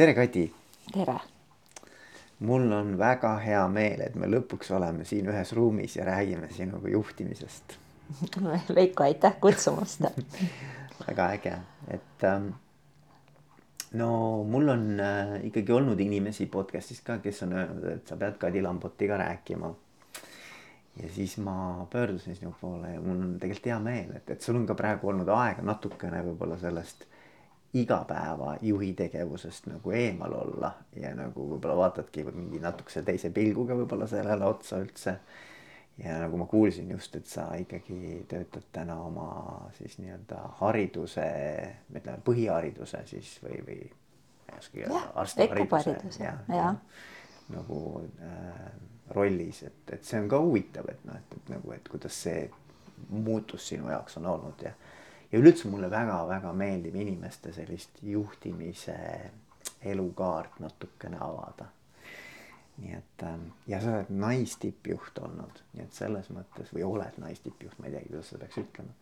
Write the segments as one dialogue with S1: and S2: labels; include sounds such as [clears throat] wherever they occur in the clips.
S1: tere, Kati.
S2: tere.
S1: mul on väga hea meel, et me lõpuks oleme siin ühes ruumis ja räägime sinuga juhtimisest
S2: Veiko, aitäh kutsumast [laughs]
S1: väga äge, et ähm, no mul on äh, ikkagi olnud inimesi podcast'is ka, kes on öelnud, et sa pead Kadi Lambotiga rääkima. ja siis ma pöördusin sinu poole ja mul on tegelikult hea meel, et, et sul on ka praegu olnud aega natukene võib-olla sellest igapäevajuhi tegevusest nagu eemal olla ja nagu võib-olla vaatadki mingi natukese teise pilguga võib-olla sellele otsa üldse. ja nagu ma kuulsin just, et sa ikkagi töötad täna oma siis nii-öelda hariduse, ütleme põhihariduse siis või, või ma ei oskagi öelda, arstihariduse ja, ja, ja nagu äh, rollis, et, et see on ka huvitav, et noh, et, et nagu, et kuidas see muutus sinu jaoks on olnud ja ja üleüldse mulle väga-väga meeldib inimeste sellist juhtimise elukaart natukene avada. nii et ähm, ja sa oled naistippjuht olnud, nii et selles mõttes või oled naistippjuht, ma ei teagi, kuidas seda peaks ütlema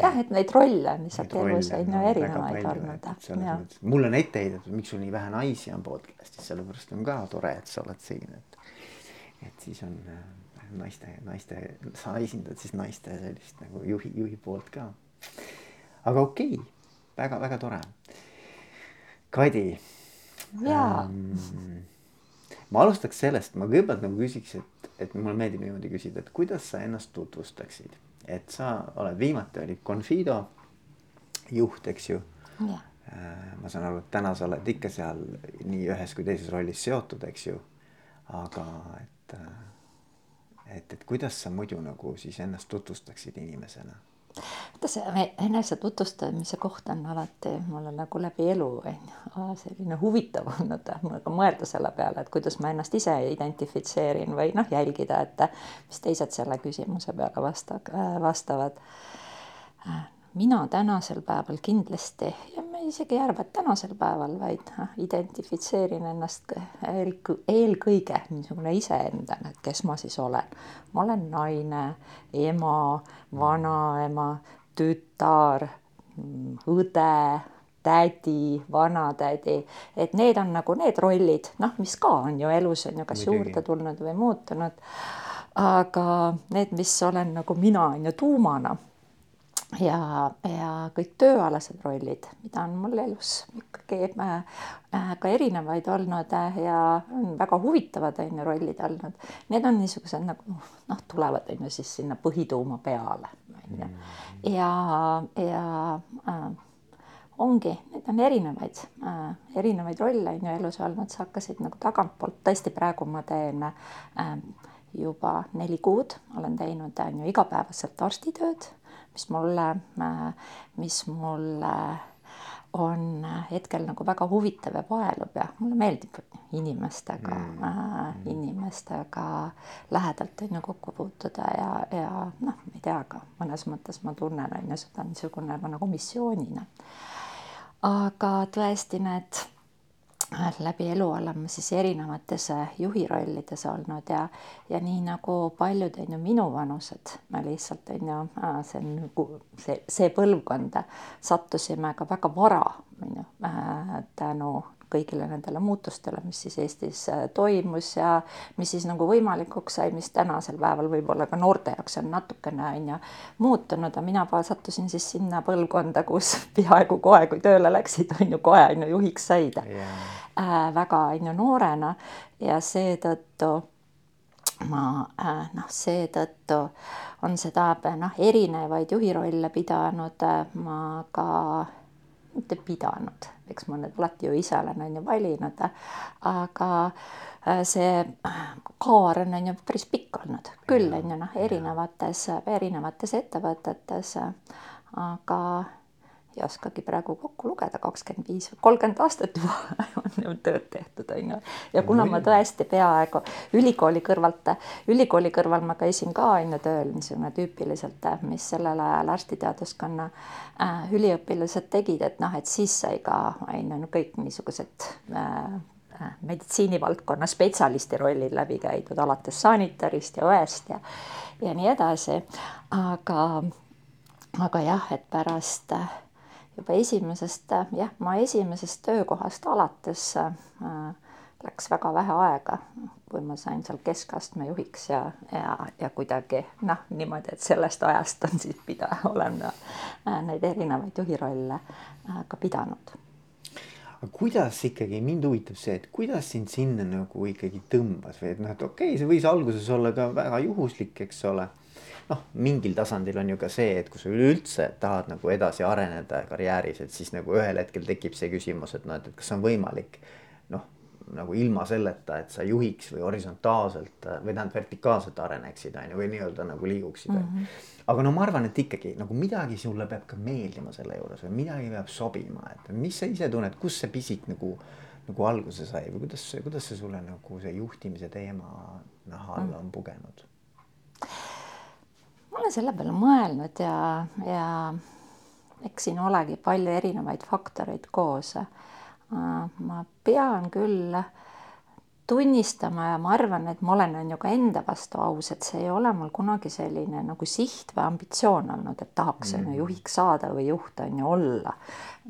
S2: jah, et neid rolle on lihtsalt elus on ju erinevaid olnud.
S1: mulle on ette heidetud, miks sul nii vähe naisi on podcast'is, sellepärast on ka tore, et sa oled siin, et, et siis on äh, naiste, naiste, sa esindad siis naiste sellist nagu juhi, juhi poolt ka aga okei okay,, väga-väga tore. Kadi. Ähm, ma alustaks sellest, ma kõigepealt nagu küsiks, et, et mulle meeldib niimoodi küsida, et kuidas sa ennast tutvustaksid, et sa oled, viimati olid Confido juht, eks ju. Äh, ma saan aru, et täna sa oled ikka seal nii ühes kui teises rollis seotud, eks ju. aga et, äh, et, et kuidas sa muidu nagu siis ennast tutvustaksid inimesena
S2: vaata see enese tutvustamise koht on alati mulle nagu läbi elu on ju [laughs] selline huvitav olnud ka mõelda selle peale, et kuidas ma ennast ise identifitseerin või noh, jälgida, et mis teised selle küsimuse peale vasta, vastavad. Mina tänasel päeval kindlasti ja ma isegi ei arva, et tänasel päeval, vaid identifitseerin ennast eelkõige niisugune iseendana, et kes ma siis olen. ma olen naine, ema, vanaema tütar, õde, tädi, vanatädi, et need on nagu need rollid, noh, mis ka on ju elus on ju kas Midagi. juurde tulnud või muutunud. aga need, mis olen nagu mina on ju tuumana ja, ja kõik tööalased rollid, mida on mul elus ikkagi äh, äh, ka erinevaid olnud äh, ja on väga huvitavad on ju rollid olnud. Need on niisugused nagu noh, tulevad on ju siis sinna põhituuma peale on ju. Ja, ja äh, ongi, neid on erinevaid äh,, erinevaid rolle on ju elus olnud, sa hakkasid nagu tagantpoolt, tõesti praegu ma teen äh, juba neli kuud olen teinud on ju igapäevaselt arstitööd, mis mulle äh,, mis mulle äh, on hetkel nagu väga huvitav ja paelub ja mulle meeldib inimestega mm., äh, inimestega lähedalt on ju kokku puutuda ja, ja noh, ma ei tea, aga mõnes mõttes ma tunnen on ju seda niisugune nagu missioonina. aga tõesti need läbi elu oleme siis erinevates juhi rollides olnud ja, ja nii nagu paljud on ju minuvanused, me lihtsalt on ju, see on nagu see, see põlvkond, sattusime ka väga vara, on ju, tänu kõigile nendele muutustele, mis siis Eestis äh, toimus ja mis siis nagu võimalikuks sai, mis tänasel päeval võib-olla ka noorte jaoks on natukene on ju muutunud, aga mina sattusin siis sinna põlvkonda, kus [laughs] peaaegu kohe, kui tööle läksid, on ju kohe on ju juhiks said. Yeah. äh, väga on ju noorena. Ja seetõttu ma äh, noh, seetõttu on seda noh, erinevaid juhi rolle pidanud. Äh, ma ka mitte pidanud, eks ma nüüd alati ju ise olen on ju valinud, aga äh, see kaar on on ju päris pikk olnud, küll on ju noh, erinevates, erinevates ettevõtetes, aga ei oskagi praegu kokku lugeda, kakskümmend viis, kolmkümmend aastat juba [laughs] on tööd tehtud, on ju. ja kuna ma tõesti peaaegu ülikooli kõrvalt, ülikooli kõrval ma käisin ka on ju tööl niisugune tüüpiliselt, mis sellel ajal arstiteaduskonna äh, üliõpilased tegid, et noh, et siis sai ka on ju kõik niisugused äh, äh, meditsiinivaldkonna spetsialisti rollid läbi käidud, alates sanitarist ja õest ja, ja nii edasi. aga, aga jah, et pärast äh, juba esimesest, jah, ma esimesest töökohast alates äh, läks väga vähe aega, kui ma sain seal keskastme juhiks ja, ja, ja kuidagi noh, niimoodi, et sellest ajast on siis pida-, olen äh, neid erinevaid juhirolle äh, ka pidanud.
S1: aga kuidas ikkagi, mind huvitab see, et kuidas sind sinna nagu ikkagi tõmbas või et noh, et okei okay,, see võis alguses olla ka väga juhuslik, eks ole noh, mingil tasandil on ju ka see, et kui sa üleüldse tahad nagu edasi areneda karjääris, et siis nagu ühel hetkel tekib see küsimus, et noh, et, kas on võimalik noh, nagu ilma selleta, et sa juhiks või horisontaalselt või tähendab vertikaalselt areneksid, on ju, või nii-öelda nagu liiguksid mm. -hmm. aga no ma arvan, et ikkagi nagu midagi sulle peab ka meeldima selle juures või midagi peab sobima, et mis sa ise tunned, kus see pisik nagu nagu alguse sai või kuidas, kuidas see sulle nagu see juhtimise teema naha alla mm. on pugenud?
S2: Ma olen selle peale mõelnud ja, ja eks siin olegi palju erinevaid faktoreid koos. ma pean küll tunnistama ja ma arvan, et ma olen, on ju ka enda vastu aus, et see ei ole mul kunagi selline nagu siht või ambitsioon olnud, et tahaks on mm. ju juhiks saada või juht on ju olla.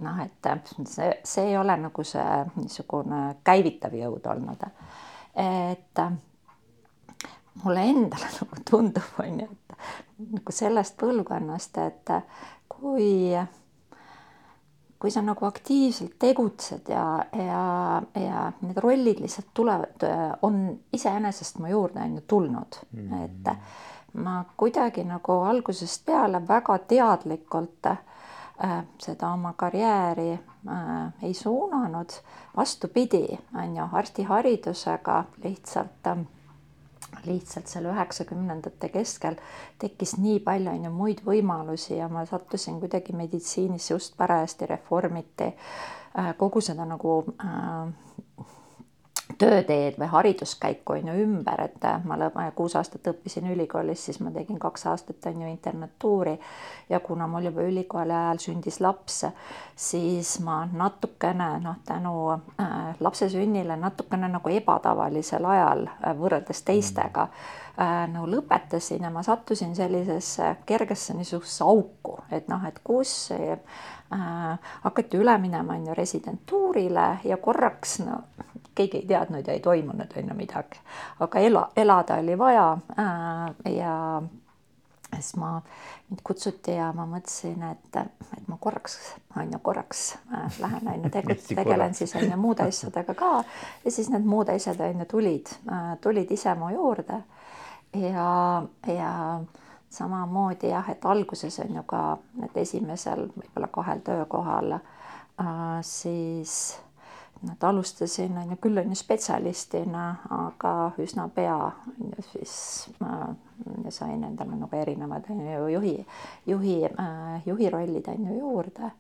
S2: noh, et see, see ei ole nagu see niisugune käivitav jõud olnud. et mulle endale [laughs] nagu tundub, on ju, et nagu sellest põlvkonnast, et kui, kui sa nagu aktiivselt tegutsed ja, ja, ja need rollid lihtsalt tulevad, on iseenesest mu juurde on ju tulnud mm, -hmm. et ma kuidagi nagu algusest peale väga teadlikult äh, seda oma karjääri äh, ei suunanud, vastupidi, on ju, arstiharidusega lihtsalt äh, lihtsalt seal üheksakümnendate keskel tekkis nii palju on ju muid võimalusi ja ma sattusin kuidagi meditsiinis just parajasti reformiti äh, kogu seda nagu äh, tööteed või hariduskäiku on ju ümber, et ma kuus aastat õppisin ülikoolis, siis ma tegin kaks aastat on ju internatuuri. Ja kuna mul juba ülikooli ajal sündis laps, siis ma natukene noh, tänu äh, lapse sünnile natukene nagu ebatavalisel ajal äh, võrreldes teistega äh, nagu lõpetasin ja ma sattusin sellisesse kergesse niisugusesse auku, et noh, et kus äh, hakati üle minema on ju residentuurile ja korraks no keegi ei teadnud ja ei toimunud on ju midagi, aga ela, elada oli vaja äh, ja siis ma, mind kutsuti ja ma mõtlesin, et, et ma korraks, on ju, korraks äh, lähen, on ju, tegelen siis on ju muude asjadega ka. Ja siis need muud asjad on ju tulid äh,, tulid ise mu juurde. Ja, ja samamoodi jah, et alguses on ju ka need esimesel võib-olla kahel töökohal äh, siis et alustasin on ju küll on ju spetsialistina, aga üsna pea on ju siis ma sain endale nagu erinevad on ju juhi, juhi äh,, juhi rollid on ju juurde.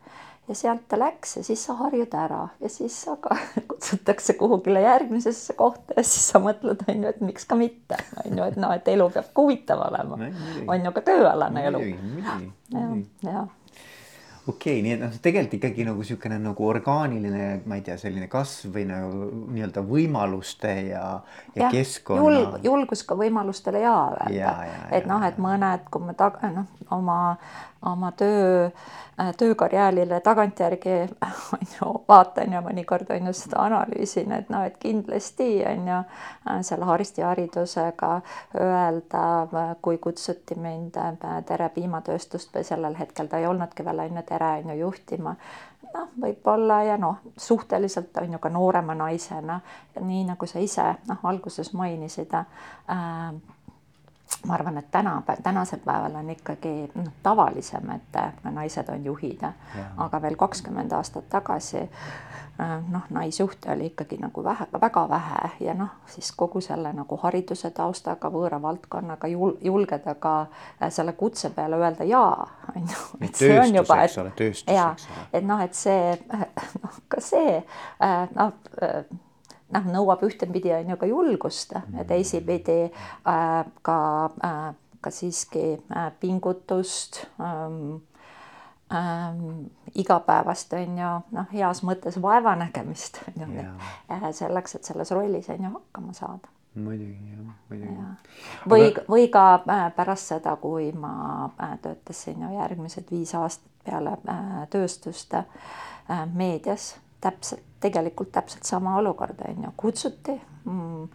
S2: Ja sealt ta läks ja siis sa harjud ära ja siis aga [laughs] kutsutakse kuhugile järgmisesse kohta ja siis sa mõtled, on ju, et miks ka mitte, on ju, et noh, et elu peab ka huvitav olema, on ju ka tööalane elu. ja, ja
S1: okei okay,, nii et noh, tegelikult ikkagi nagu niisugune nagu orgaaniline, ma ei tea, selline kasv või nagu nii-öelda võimaluste ja, ja, ja keskkonna
S2: julg,. julgus ka võimalustele ja öelda, et noh, et mõned, kui me tag-, noh, oma, oma töö Äh, töökarjäärile tagantjärgi [laughs] on ju vaatan ja mõnikord on ju seda analüüsin, et noh, et kindlasti on ju äh, selle arstiharidusega öelda, kui kutsuti mind äh, Tere piimatööstust või sellel hetkel ta ei olnudki veel on ju Tere on ju juhtima. Noh, võib-olla ja noh, suhteliselt on ju ka noorema naisena, nii nagu sa ise noh, alguses mainisid äh,, ma arvan, et täna, tänasel päeval on ikkagi noh, tavalisem, et naised on juhid, aga veel kakskümmend aastat tagasi äh, noh, naisjuhte oli ikkagi nagu vähe, väga vähe ja noh, siis kogu selle nagu hariduse taustaga, võõra valdkonnaga jul, julgeda ka äh, selle kutse peale öelda jaa, on ju.
S1: et see on juba, et
S2: ja, et noh, et see [laughs] noh, ka see noh noh, nõuab ühtepidi on ju ka julgust ja mm. teisipidi äh, ka äh,, ka siiski äh, pingutust ähm, ähm, igapäevast on ju noh, heas mõttes vaevanägemist on ju yeah. selleks, et selles rollis on ju hakkama saada
S1: muidugi jah, muidugi ja..
S2: või Aga..., või ka äh, pärast seda, kui ma äh, töötasin ju järgmised viis aastat peale tööstust meedias täpselt, tegelikult täpselt sama olukord on ju, kutsuti. Mm,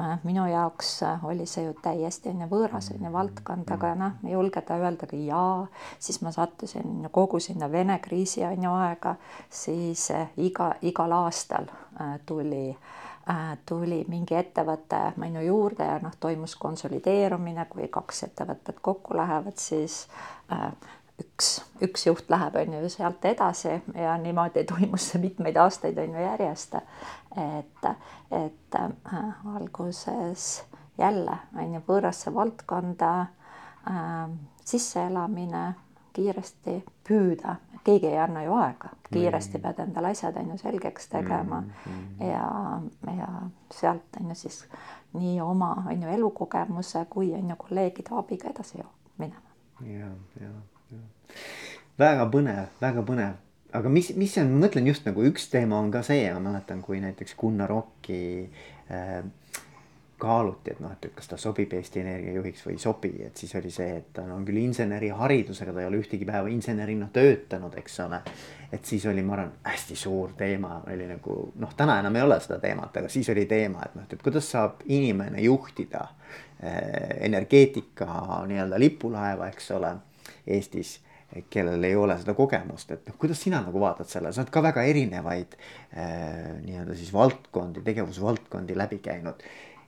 S2: Äh, minu jaoks äh, oli see ju täiesti on ju võõras on ju valdkond, aga noh, ei julgeda öelda ka jaa, siis ma sattusin kogu sinna Vene kriisi on ju aega, siis äh, iga, igal aastal tuli tuli mingi ettevõte minu juurde ja noh, toimus konsolideerumine, kui kaks ettevõtet kokku lähevad, siis üks, üks juht läheb, on ju, sealt edasi ja niimoodi toimus see mitmeid aastaid, on ju, järjest. et, et äh, alguses jälle, on ju, võõrasse valdkonda äh, sisseelamine, kiiresti püüda, keegi ei anna ju aega, kiiresti pead endale asjad on ju selgeks tegema mm -hmm. ja, ja sealt on ju siis nii oma on ju elukogemuse kui on ju kolleegide abiga edasi minema.
S1: ja, ja väga põnev, väga põnev, aga mis, mis on, ma mõtlen just nagu üks teema on ka see, ma mäletan, kui näiteks Gunnar Okki äh, kaaluti, et noh, et kas ta sobib Eesti Energia juhiks või ei sobi, et siis oli see, et ta on küll inseneriharidusega, ta ei ole ühtegi päeva insenerina töötanud, eks ole. et siis oli, ma arvan, hästi suur teema. Oli nagu noh, täna enam ei ole seda teemat, aga siis oli teema, et noh, et kuidas saab inimene juhtida äh, energeetika nii-öelda lipulaeva, eks ole Eestis, kellel ei ole seda kogemust, et noh, kuidas sina nagu vaatad selle, sa oled ka väga erinevaid äh, nii-öelda siis valdkondi, tegevusvaldkondi läbi käinud.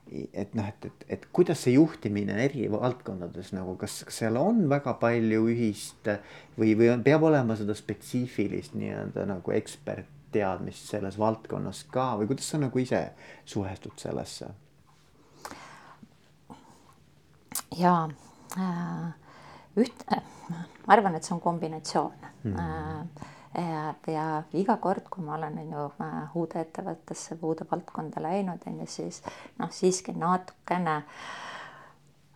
S1: et noh, et, et, et kuidas see juhtimine eri valdkondades nagu, kas, kas seal on väga palju ühist või, või on, peab olema seda spetsiifilist nii-öelda nagu ekspertteadmist selles valdkonnas ka või kuidas sa nagu ise suhestud sellesse?
S2: jaa äh üht, ma arvan, et see on kombinatsioon mm. -hmm. Ja, ja iga kord, kui ma olen on ju uude ettevõttesse või uude valdkonda läinud, on ju, siis noh, siiski natukene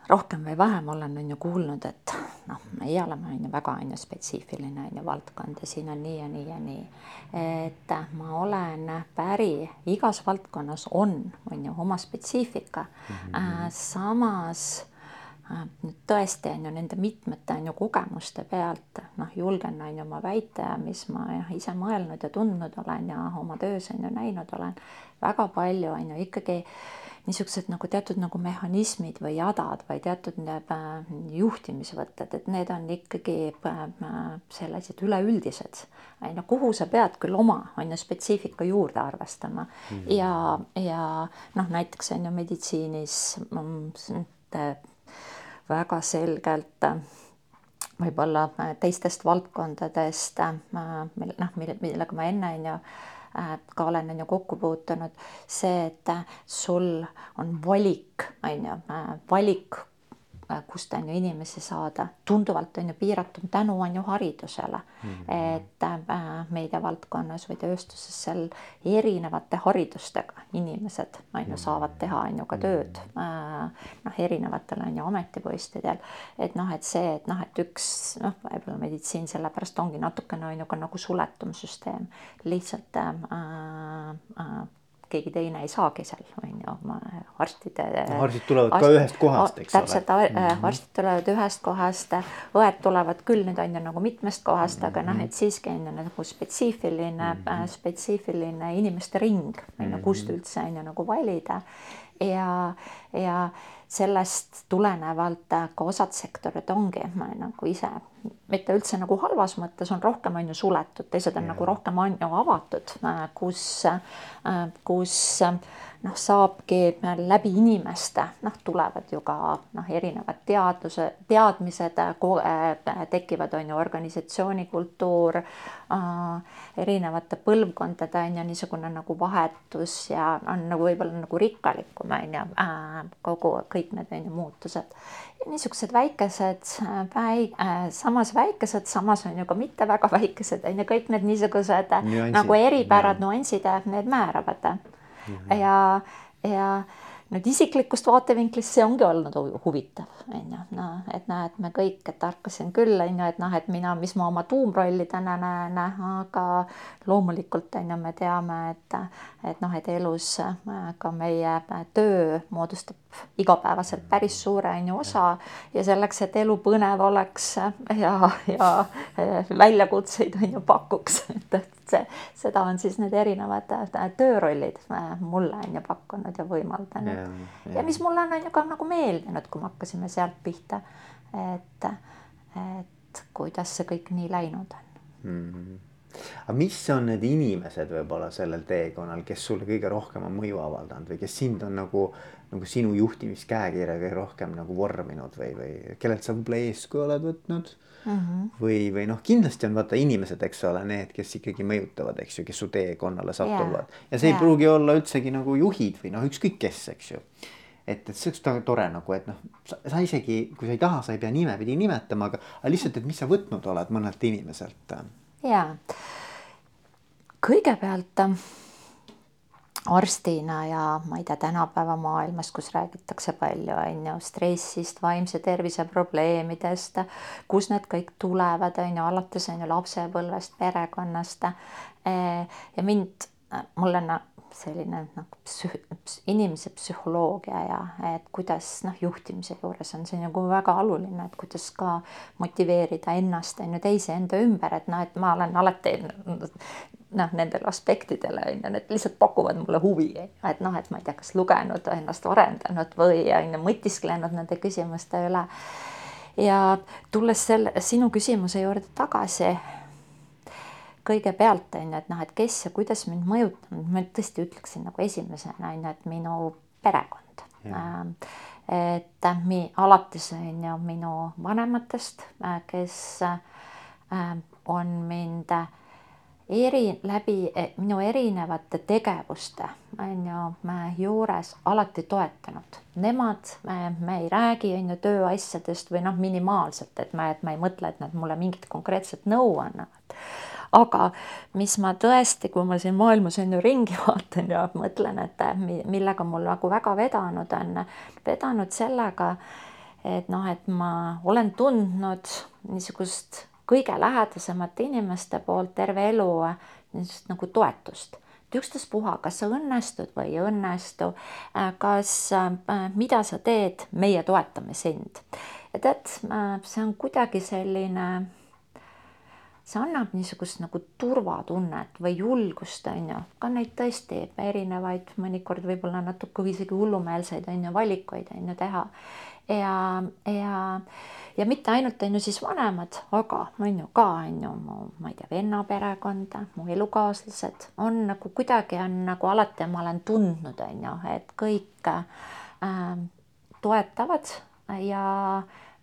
S2: rohkem või vähem olen on ju kuulnud, et noh, meie oleme on ju väga on ju spetsiifiline on ju valdkond ja siin on nii ja nii ja nii. et ma olen päri, igas valdkonnas on, on ju oma spetsiifika mm. -hmm. samas Äh, tõesti on ju nende mitmete on ju kogemuste pealt noh, julgen on ju oma väite, mis ma jah ise mõelnud ja tundnud olen ja oma töös on ju näinud olen, väga palju on ju ikkagi niisugused nagu teatud nagu mehhanismid või jadad või teatud äh, juhtimisvõtted, et need on ikkagi äh, sellised üleüldised. on ju, kuhu sa pead küll oma on ju spetsiifika juurde arvestama mm -hmm. ja, ja noh, näiteks on ju meditsiinis mm, väga selgelt äh, võib-olla äh, teistest valdkondadest, äh, mille noh, mille, millega ma enne on ju ka olen on ju kokku puutunud, see, et sul on valik, on ju, valik kust on ju inimesi saada, tunduvalt on ju piiratum tänu on ju haridusele. Mm. -hmm. et äh, meediavaldkonnas või tööstuses seal erinevate haridustega inimesed on ju saavad teha on ju ka tööd. Äh, noh, erinevatel on ju ametipostidel, et noh, et see, et noh, et üks noh, võib-olla meditsiin sellepärast ongi natukene on ju ka nagu suletum süsteem, lihtsalt äh, äh, keegi teine ei saagi seal, on ju, oma arstide.
S1: arstid tulevad arst, ka ühest kohast, eks
S2: täpselt, ole. täpselt, mm -hmm. arstid tulevad ühest kohast, õed tulevad küll nüüd on ju nagu mitmest kohast mm, -hmm. aga noh, mhm. et siiski on ju nagu spetsiifiline mm, -hmm. spetsiifiline inimeste ring on ju, kust mhm. üldse on ju nagu valida ja, ja sellest tulenevalt ka osad sektorid ongi nagu ise, mitte üldse nagu halvas mõttes, on rohkem on ju suletud, teised on ja. nagu rohkem on ju avatud, kus, kus noh, saabki läbi inimeste, noh, tulevad ju ka noh, erinevad teaduse, teadmised, tekivad, on ju organisatsiooni kultuur äh,, erinevate põlvkondade on ju niisugune nagu vahetus ja on nagu võib-olla nagu rikkalikum on ju äh, kogu kõik need on ju muutused. niisugused väikesed väi-, äh, samas väikesed, samas on ju ka mitte väga väikesed on ju kõik need niisugused nüansid, nagu eripärad, nüansid, need määravad Mhm. ja, ja nüüd isiklikust vaatevinklist see ongi olnud huvitav, on ju, no et näed, me kõik, et ärkasin küll, on ju, et noh, et mina, mis ma oma tuumrolli täna näen, aga loomulikult on ju, me teame, et, et noh, et elus ka meie töö moodustab igapäevaselt päris suure on ju osa. Ja selleks, et elu põnev oleks ja, ja väljakutseid on ju pakuks, [laughs] et, et see, seda on siis need erinevad töörollid mulle on ju pakkunud ja võimaldanud. Ja, ja. ja mis mulle on, on ju ka nagu meeldinud, kui me hakkasime sealt pihta, et, et kuidas see kõik nii läinud on. Mm.
S1: -hmm aga mis on need inimesed võib-olla sellel teekonnal, kes sulle kõige rohkem on mõju avaldanud või kes sind on nagu, nagu sinu juhtimiskäekirja kõige rohkem nagu vorminud või, või kellelt sa võib-olla eeskuju oled võtnud mm? -hmm. või, või noh, kindlasti on vaata inimesed, eks ole, need, kes ikkagi mõjutavad, eks ju, kes su teekonnale satuvad yeah. ja see yeah. ei pruugi olla üldsegi nagu juhid või noh, ükskõik kes, eks ju et, et see oleks tore nagu, et noh, sa isegi, kui sa ei taha, sa ei pea nimepidi nimetama, aga, lihtsalt, et mis sa võtnud oled mõnelt inimeselt
S2: ja kõigepealt äh, arstina ja ma ei tea, tänapäeva maailmas, kus räägitakse palju, on ju, stressist, vaimse tervise probleemidest, kus need kõik tulevad, on ju, alates on ju lapsepõlvest, perekonnast. Äh, ja mind, mul on selline nagu psüh-, inimese psühholoogia ja et kuidas noh, juhtimise juures on see nagu väga oluline, et kuidas ka motiveerida ennast on ju teisi enda ümber, et noh, et ma olen alati noh, nendele aspektidele on ju, need lihtsalt pakuvad mulle huvi, et noh, et ma ei tea, kas lugenud, ennast arendanud või on ju mõtisklenud nende küsimuste üle. ja tulles selle sinu küsimuse juurde tagasi kõigepealt on ju, et noh, et kes ja kuidas mind mõjutanud, ma tõesti ütleksin nagu esimesena on ju, et minu perekond. Ähm, et mi alates on ju minu vanematest, äh, kes äh, on mind eri läbi eh, minu erinevate tegevuste on ju juures alati toetanud. Nemad, me ei räägi on ju tööasjadest või noh, minimaalselt, et ma, et ma ei mõtle, et nad mulle mingit konkreetset nõu annavad aga mis ma tõesti, kui ma siin maailmas on ju ringi [laughs] vaatan ja mõtlen, et millega mul nagu väga vedanud on, vedanud sellega, et noh, et ma olen tundnud niisugust kõige lähedasemate inimeste poolt terve elu niisugust nagu toetust ükstaspuha, kas sa õnnestud või ei õnnestu, kas, mida sa teed, meie toetame sind. ja tead, see on kuidagi selline see annab niisugust nagu turvatunnet või julgust, on ju, ka neid tõesti erinevaid, mõnikord võib-olla natuke isegi hullumeelseid on ju valikuid on ju teha. ja, ja, ja mitte ainult on ju siis vanemad, aga on ju ka on ju mu, ma ei tea, venna perekond, mu elukaaslased on nagu kuidagi on nagu alati ma olen tundnud, on ju, et kõik äh, toetavad ja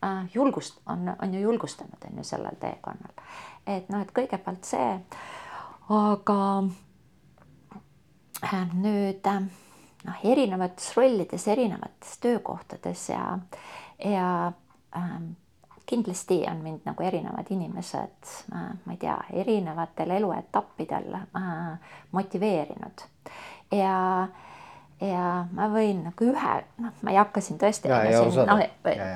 S2: äh, julgust on, on ju julgustanud on ju sellel teekonnal et noh, et kõigepealt see, aga äh, nüüd äh, noh, erinevates rollides, erinevates töökohtades ja, ja ähm, kindlasti on mind nagu erinevad inimesed äh,, ma ei tea, erinevatel eluetappidel motiveerinud. Ja ja ma võin nagu ühe, noh, ma ei hakka siin tõesti, noh,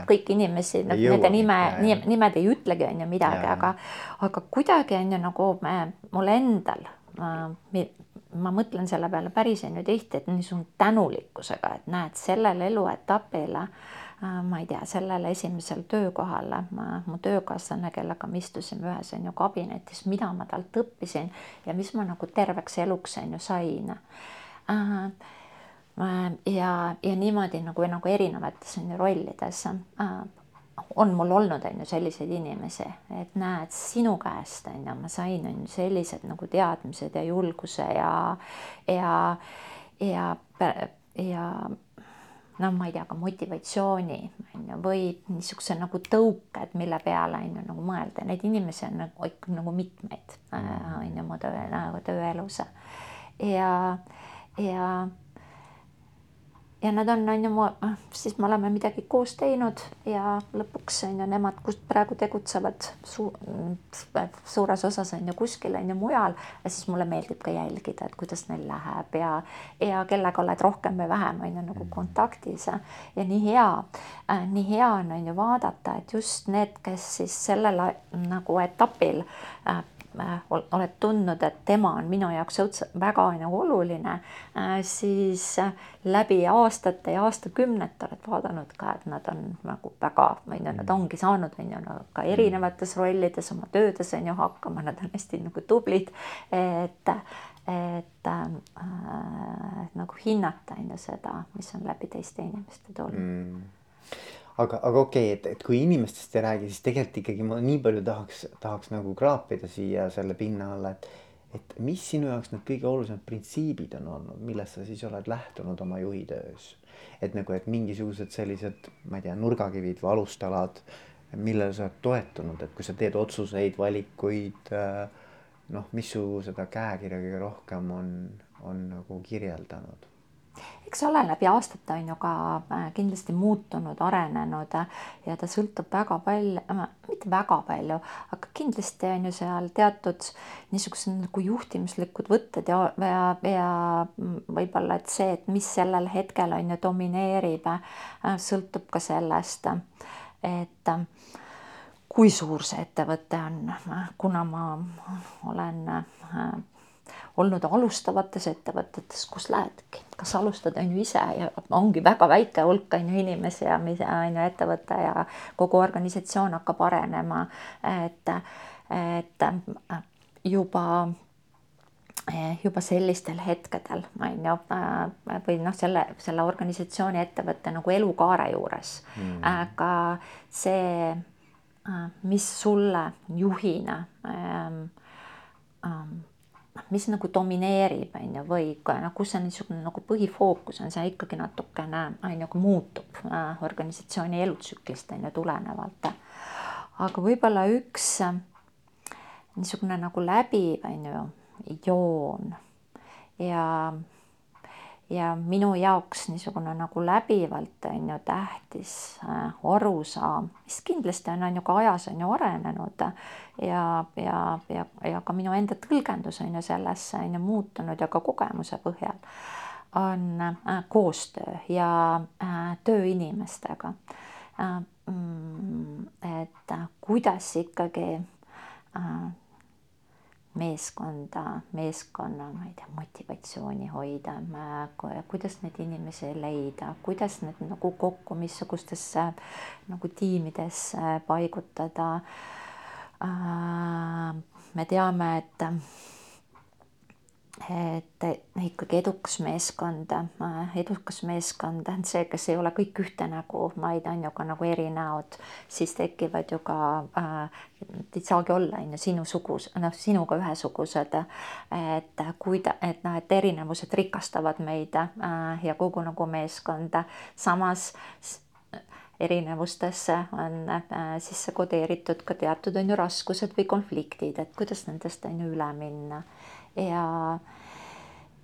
S2: kõiki inimesi, noh, nende nime, nimed ei ütlegi, on ju midagi, aga, aga kuidagi on ju nagu me, mul endal, ma mõtlen selle peale päris on ju tihti, et niisugune tänulikkusega, et näed, sellel eluetapil ma ei tea, sellel esimesel töökohal ma, mu töökaaslane, kellega me istusime ühes on ju kabinetis, mida ma talt õppisin ja mis ma nagu terveks eluks on ju sain. Äh, Äh, ja, ja niimoodi nagu, nagu erinevates on ju rollides äh, on mul olnud, on ju, selliseid inimesi, et näed, sinu käest on ju, ma sain on ju sellised nagu teadmised ja julguse ja, ja, ja, ja noh, ma ei tea, ka motivatsiooni on ju, või niisuguse nagu tõuked, mille peale on ju nagu mõelda, neid inimesi on nagu ikka nagu mitmeid äh, on ju mu töö nagu tööelus. Ja, ja ja nad on, on ju, ah, siis me oleme midagi koos teinud ja lõpuks on ju nemad, kus praegu tegutsevad su suures osas on ju kuskil on ju mujal. Ja siis mulle meeldib ka jälgida, et kuidas neil läheb ja, ja kellega oled rohkem või vähem on ju nagu kontaktis ja, ja nii hea äh,, nii hea on, on ju vaadata, et just need, kes siis sellel nagu etapil äh, oled tundnud, et tema on minu jaoks väga nagu oluline, äh, siis läbi aastate ja aastakümnete oled vaadanud ka, et nad on nagu väga, on ju, nad ongi saanud, on ju, ka erinevates rollides oma töödes on ju hakkama, nad on hästi nagu tublid, et et äh, nagu hinnata on ju seda, mis on läbi teiste inimeste tulnud. Mm
S1: aga, aga okei okay,, et, et kui inimestest ei räägi, siis tegelikult ikkagi ma nii palju tahaks, tahaks nagu kraapida siia selle pinna alla, et, et mis sinu jaoks need kõige olulisemad printsiibid on olnud, millest sa siis oled lähtunud oma juhi töös? et nagu, et mingisugused sellised, ma ei tea, nurgakivid või alustalad, millele sa oled toetunud, et kui sa teed otsuseid, valikuid, noh, mis su seda käekirja kõige rohkem on, on nagu kirjeldanud
S2: eks ole läbi aastate on ju ka äh, kindlasti muutunud, arenenud ja ta sõltub väga palju, äh, mitte väga palju, aga kindlasti on ju seal teatud niisugused nagu juhtimislikud võtted ja, ja, ja võib-olla, et see, et mis sellel hetkel on ju domineerib, äh, sõltub ka sellest, et kui suur see ettevõte on, kuna ma olen olnud alustavates ettevõtetes, kus lähedki, kas alustad on ju ise ja ongi väga väike hulk on ju inimesi ja mis on ju ettevõte ja kogu organisatsioon hakkab arenema, et, et juba juba sellistel hetkedel on ju või noh, selle, selle organisatsiooni ettevõtte nagu elukaare juures. Mm., aga see, mis sulle juhina ähm, ähm, mis nagu domineerib, on ju, või noh, kus see niisugune nagu põhifookus on, see ikkagi natukene on ju, muutub äh, organisatsiooni elutsüklist on ju tulenevalt. aga võib-olla üks äh, niisugune nagu läbiv on ju joon ja ja minu jaoks niisugune nagu läbivalt on ju tähtis äh, arusaam, mis kindlasti on, on ju ka ajas on ju arenenud ja, ja, ja, ja ka minu enda tõlgendus on ju sellesse on ju muutunud ja ka kogemuse põhjal on äh, koostöö ja äh, töö inimestega. Mm, et kuidas ikkagi meeskonda, meeskonna, ma ei tea, motivatsiooni hoida, kuidas neid inimesi leida, kuidas need nagu kokku, missugustesse nagu tiimidesse paigutada. me teame, et et ikkagi edukas meeskond, edukas meeskond on see, kes ei ole kõik ühte nägu, vaid on ju ka nagu erinäod, siis tekivad ju ka äh,, ei saagi olla, on ju, sinusugus, noh, sinuga ühesugused. et kuida-, et noh, et erinevused rikastavad meid äh, ja kogu nagu meeskonda, samas erinevustesse on äh, sisse kodeeritud ka teatud on ju raskused või konfliktid, et kuidas nendest on ju üle minna ja,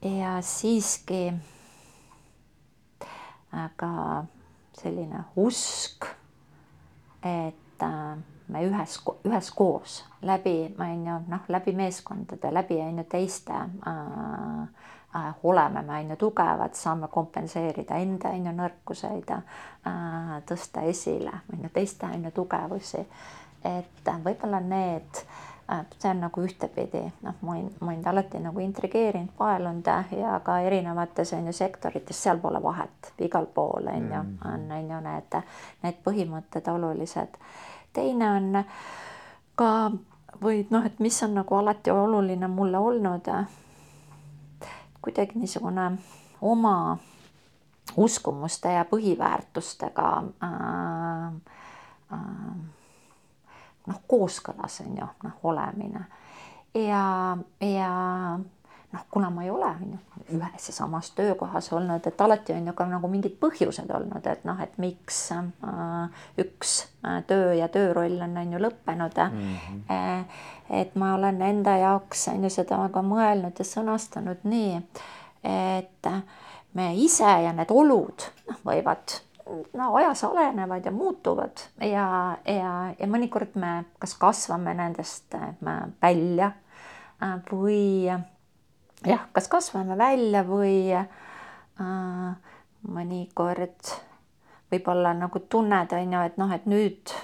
S2: ja siiski aga selline usk, et äh, me ühes, üheskoos läbi, on ju, noh, läbi meeskondade, läbi on ju teiste äh, äh, oleme me on ju tugevad, saame kompenseerida enda on ju nõrkuseid äh,, tõsta esile on ju teiste on ju tugevusi. et võib-olla need äh, see on nagu ühtepidi, noh, mind, mind alati nagu intrigeerinud, paelunud ja ka erinevates on ju sektorites, seal pole vahet, igal pool on ju, mm. on, on ju need, need põhimõtted olulised. teine on ka või noh, et mis on nagu alati oluline mulle olnud, kuidagi niisugune oma uskumuste ja põhiväärtustega äh, äh, noh, kooskõlas on ju noh, olemine ja, ja noh, kuna ma ei ole on ju ühes ja samas töökohas olnud, et alati on ju ka nagu mingid põhjused olnud, et noh, et miks äh, üks äh, töö ja tööroll on, on ju lõppenud mm. -hmm. et ma olen enda jaoks on ju seda ka mõelnud ja sõnastanud nii, et me ise ja need olud noh, võivad no ajas arenevad ja muutuvad ja, ja, ja mõnikord me kas kasvame nendest äh, välja äh, või jah, kas kasvame välja või äh, mõnikord võib-olla nagu tunned on ju, et noh, et nüüd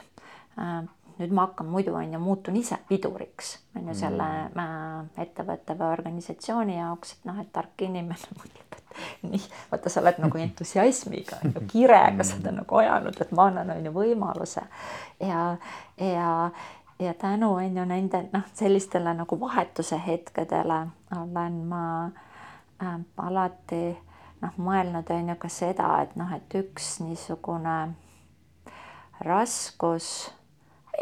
S2: äh, nüüd ma hakkan muidu on ju, muutun ise piduriks on ju selle mm. ettevõtte või organisatsiooni jaoks, et noh, et tark inimene [laughs] mõtleb, et nii, vaata, sa oled nagu [laughs] entusiasmiga on ju, kirega seda nagu ajanud, et ma annan on ju võimaluse ja, ja ja tänu on ju nende noh, sellistele nagu vahetuse hetkedele olen ma äh, alati noh, mõelnud on ju ka seda, et noh, et üks niisugune raskus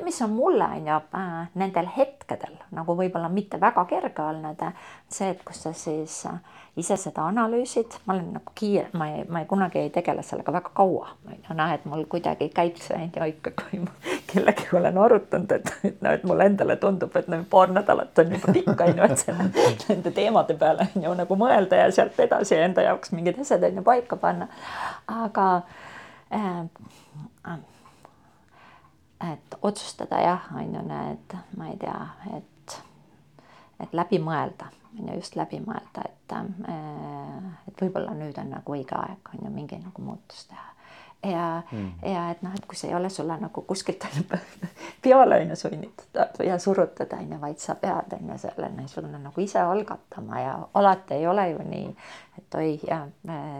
S2: mis on mulle on ju äh, nendel hetkedel nagu võib-olla mitte väga kerge olnud, see, et kus sa siis äh, ise seda analüüsid, ma olen nagu kiire, ma ei, ma ei kunagi ei tegele sellega väga kaua, on ju, noh, et mul kuidagi käib see on ju ikka, kui ma [laughs] kellegagi olen arutanud, et, et noh, et mulle endale tundub, et no paar nädalat on juba pikk, on ju, et selle, [laughs] nende teemade peale on ju nagu mõelda ja sealt edasi enda jaoks mingid asjad on ju paika panna. aga äh, et otsustada jah, on ju need, ma ei tea, et, et läbi mõelda, on ju just läbi mõelda, et, äh, et võib-olla nüüd on nagu õige aeg on ju mingi nagu muutus teha ja mm., ja et noh, et kui see ei ole sulle nagu kuskilt [laughs] peale on ju sunnitud ja surutud on ju, vaid sa pead on ju selle niisugune nagu ise algatama ja alati ei ole ju nii, et oi ja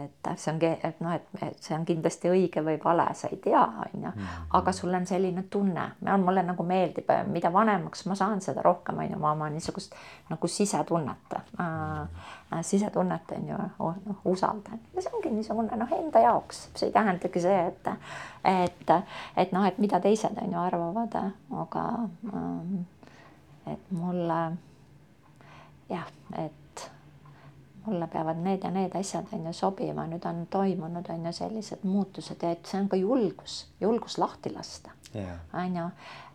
S2: et see ongi, et noh, et see on kindlasti õige või vale, sa ei tea, on ju, mm-hmm. aga sul on selline tunne, mulle nagu meeldib, mida vanemaks ma saan, seda rohkem on ju ma oma niisugust nagu sisetunnet äh, sisetunnet on ju noh, usaldan. Ja see ongi niisugune noh, enda jaoks, see ei tähendagi see, et et, et noh, et mida teised on ju arvavad, aga ähm, et mulle jah, et mulle peavad need ja need asjad on ju sobima, nüüd on toimunud on ju sellised muutused ja et see on ka julgus, julgus lahti lasta. Yeah., on ju,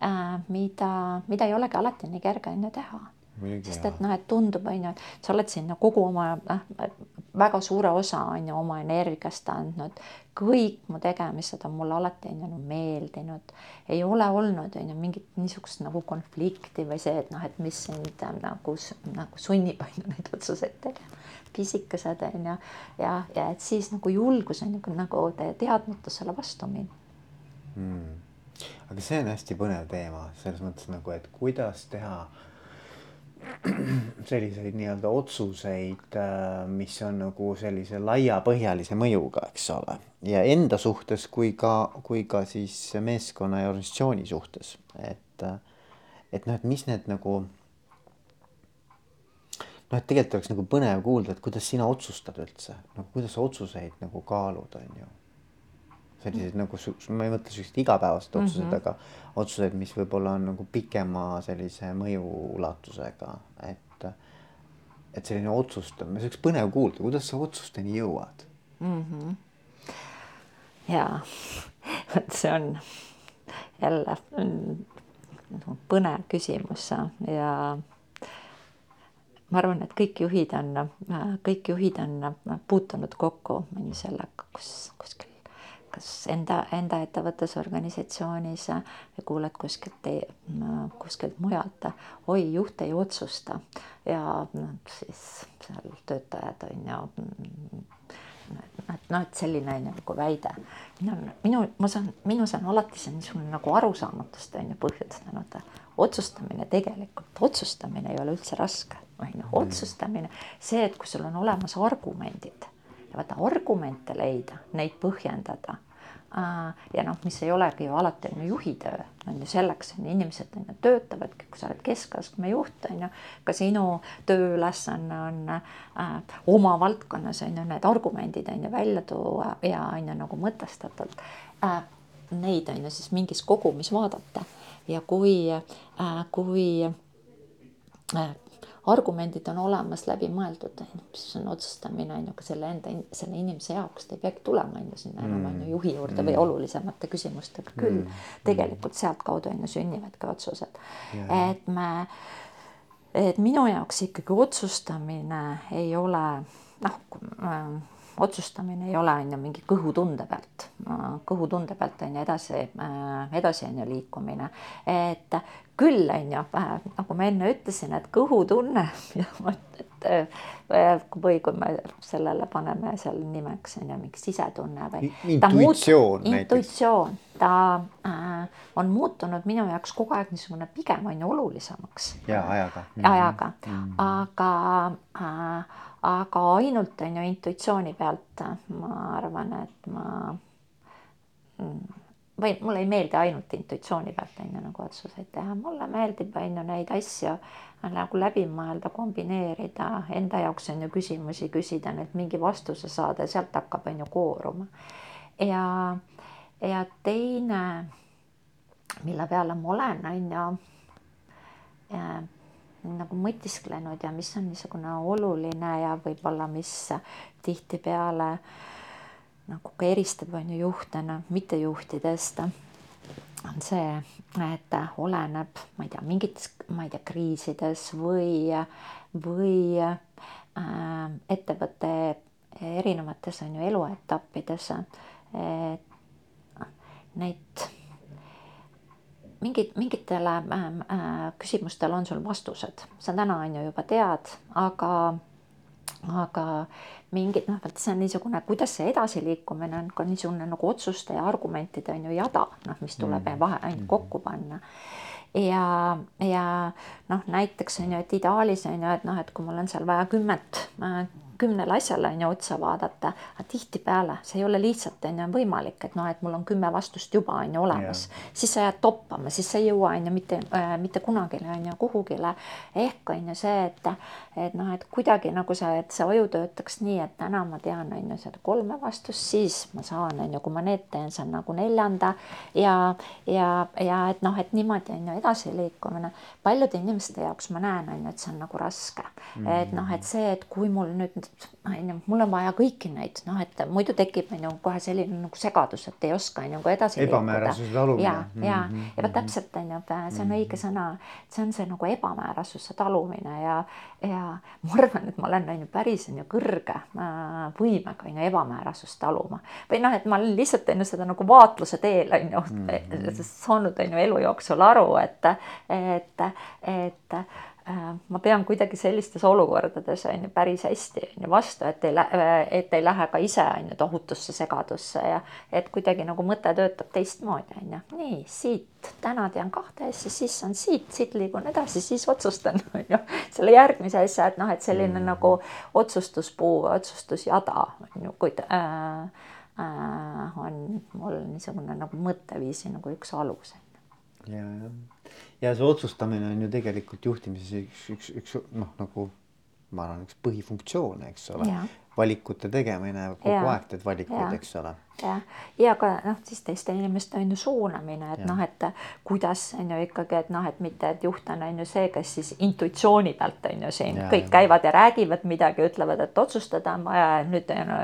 S2: äh, mida, mida ei olegi alati nii kerge on ju teha. Sest et noh, et tundub, on ju, et sa oled sinna kogu oma noh, väga suure osa on ju oma energiast andnud, kõik mu tegemised on mulle alati on ju meeldinud, ei ole olnud on ju mingit niisugust nagu konflikti või see, et noh, et mis sind nagu nagu sunnib on ju neid otsuseid tegema, pisikesed on ju ja, ja et siis nagu julgus on ju nagu teadmatusele vastu minna
S1: hmm. aga see on hästi põnev teema selles mõttes nagu, et kuidas teha [clears throat] selliseid nii-öelda otsuseid, äh, mis on nagu sellise laiapõhjalise mõjuga, eks ole, ja enda suhtes kui ka, kui ka siis meeskonna ja organisatsiooni suhtes, et, et noh, et mis need nagu. Noh, et tegelikult oleks nagu põnev kuulda, et kuidas sina otsustad üldse, nagu kuidas sa otsuseid nagu kaalud, on ju selliseid nagu, ma ei mõtle selliseid igapäevased otsused mm, -hmm. aga otsused, mis võib-olla on nagu pikema sellise mõju ulatusega, et. et selline otsustamine, see oleks põnev kuulda, kuidas sa otsusteni jõuad
S2: mm. -hmm. ja, [laughs] vot see on jälle nagu põnev küsimus ja ma arvan, et kõik juhid on, kõik juhid on puutunud kokku sellega, kus kuskil kas enda, enda ettevõttes, organisatsioonis või kuuled kuskilt, kuskilt mujalt, oi, juht ei otsusta ja noh, siis seal töötajad on ju et noh, et selline on ju nagu väide. minu, minu, ma saan, minus on alati see niisugune nagu arusaamatust on ju põhjustanud. Otsustamine tegelikult, otsustamine ei ole üldse raske, on ju, otsustamine, see, et kui sul on olemas argumendid ja vaata argumente leida, neid põhjendada ja noh, mis ei olegi ju alati on ju juhi töö, on ju selleks on ju inimesed on ju töötavadki, kui sa oled keskastme juht on ju, ka sinu tööülesanne on äh, oma valdkonnas on ju need argumendid on ju välja tuua ja on ju nagu mõtestatult äh, neid on ju siis mingis kogumis vaadata ja kui äh,, kui äh, argumendid on olemas, läbimõeldud, siis on otsustamine on ju ka selle enda, selle inimese jaoks, ta ei peagi tulema on ju sinna enam on ju mm. juhi juurde või mm. olulisemate küsimustega küll mm.. tegelikult sealtkaudu on ju sünnivadki otsused yeah., et me, et minu jaoks ikkagi otsustamine ei ole noh, otsustamine ei ole on ju mingi kõhutunde pealt, kõhutunde pealt on ju edasi, edasi on ju liikumine, et küll on ju, nagu ma enne ütlesin, et kõhutunne, [laughs] et või kui me sellele paneme seal nimeks on ju mingi sisetunne või.
S1: intuitsioon näiteks.
S2: intuitsioon, ta äh, on muutunud minu jaoks kogu aeg niisugune pigem on ju olulisemaks.
S1: ja ajaga
S2: ajaga mm, -hmm. aga äh, aga ainult on ju intuitsiooni pealt ma arvan, et ma mm, või mulle ei meeldi ainult intuitsiooni pealt on ju nagu otsuseid teha, mulle meeldib on ju neid asju nagu läbi mõelda, kombineerida, enda jaoks on ju küsimusi küsida, nüüd mingi vastuse saada ja sealt hakkab on ju kooruma. ja, ja teine, mille peale ma olen, on ju nagu mõtisklenud ja mis on niisugune oluline ja võib-olla, mis tihtipeale nagu ka eristab, on ju juhte mittejuhtidest, on see, et oleneb, ma ei tea, mingites, ma ei tea, kriisides või, või äh, ettevõtte erinevates on ju eluetappides, neid mingid, mingitele äh, äh, küsimustele on sul vastused, sa täna on ju juba tead, aga, aga mingid noh, vot see on niisugune, kuidas see edasiliikumine on ka niisugune nagu otsuste ja argumentide on ju jada, noh, mis tuleb mm. -hmm. vahe ainult kokku panna. Ja, ja noh, näiteks on ju, et ideaalis on ju, et noh, et kui mul on seal vaja kümmet äh, kümnele asjale on ju otsa vaadata, aga tihtipeale see ei ole lihtsalt on ju võimalik, et noh, et mul on kümme vastust juba on ju olemas, siis sa jääd toppama, siis sa ei jõua on ju mitte äh,, mitte kunagi on ju kuhugile. ehk on ju see, et, et noh, et kuidagi nagu see, et see aju töötaks nii, et täna ma tean on ju seda kolme vastust, siis ma saan on ju, kui ma need teen, saan nagu neljanda ja, ja, ja et noh, et niimoodi on ju edasiliikumine. paljude inimeste jaoks ma näen on ju, et see on nagu raske mm, -hmm. et noh, et see, et kui mul nüüd on ju, mul on vaja kõiki neid, noh, et muidu tekib on ju kohe selline nagu segadus, et ei oska on ju nagu edasi
S1: ebamäärasuse talumine.
S2: ja, ja mm, -hmm. ja vot täpselt on ju, see on õige sõna, see on see nagu ebamäärasuse talumine ja, ja ma arvan, et ma olen ju päris on ju kõrge võimega on ju ebamäärasust taluma või noh, et ma olen lihtsalt on ju seda nagu vaatluse teel on ju mm -hmm. saanud on ju elu jooksul aru, et, et, et ma pean kuidagi sellistes olukordades on ju päris hästi on ju vastu, et ei lähe, et ei lähe ka ise on ju tohutusse segadusse ja et kuidagi nagu mõte töötab teistmoodi on ju. nii siit täna tean kahte asja, siis on siit, siit liigun edasi, siis otsustan [laughs] on ju selle järgmise asja, et noh, et selline mm. nagu otsustuspuu, otsustusjada on ju, kuid äh, äh, on mul niisugune nagu mõtteviisi nagu üks alus.
S1: Ja, ja see otsustamine on ju tegelikult juhtimises üks, üks, üks noh, nagu ma arvan, üks põhifunktsioone, eks ole. Valikute tegemine, kogu ja. aeg teed valikuid, eks ole
S2: jah, ja ka noh, siis teiste inimeste on ju suunamine, et noh, et kuidas on ju ikkagi, et noh, et mitte, et juht on on ju see, kes siis intuitsiooni pealt on ju siin ja, kõik ja. käivad ja räägivad midagi, ütlevad, et otsustada on vaja ja nüüd on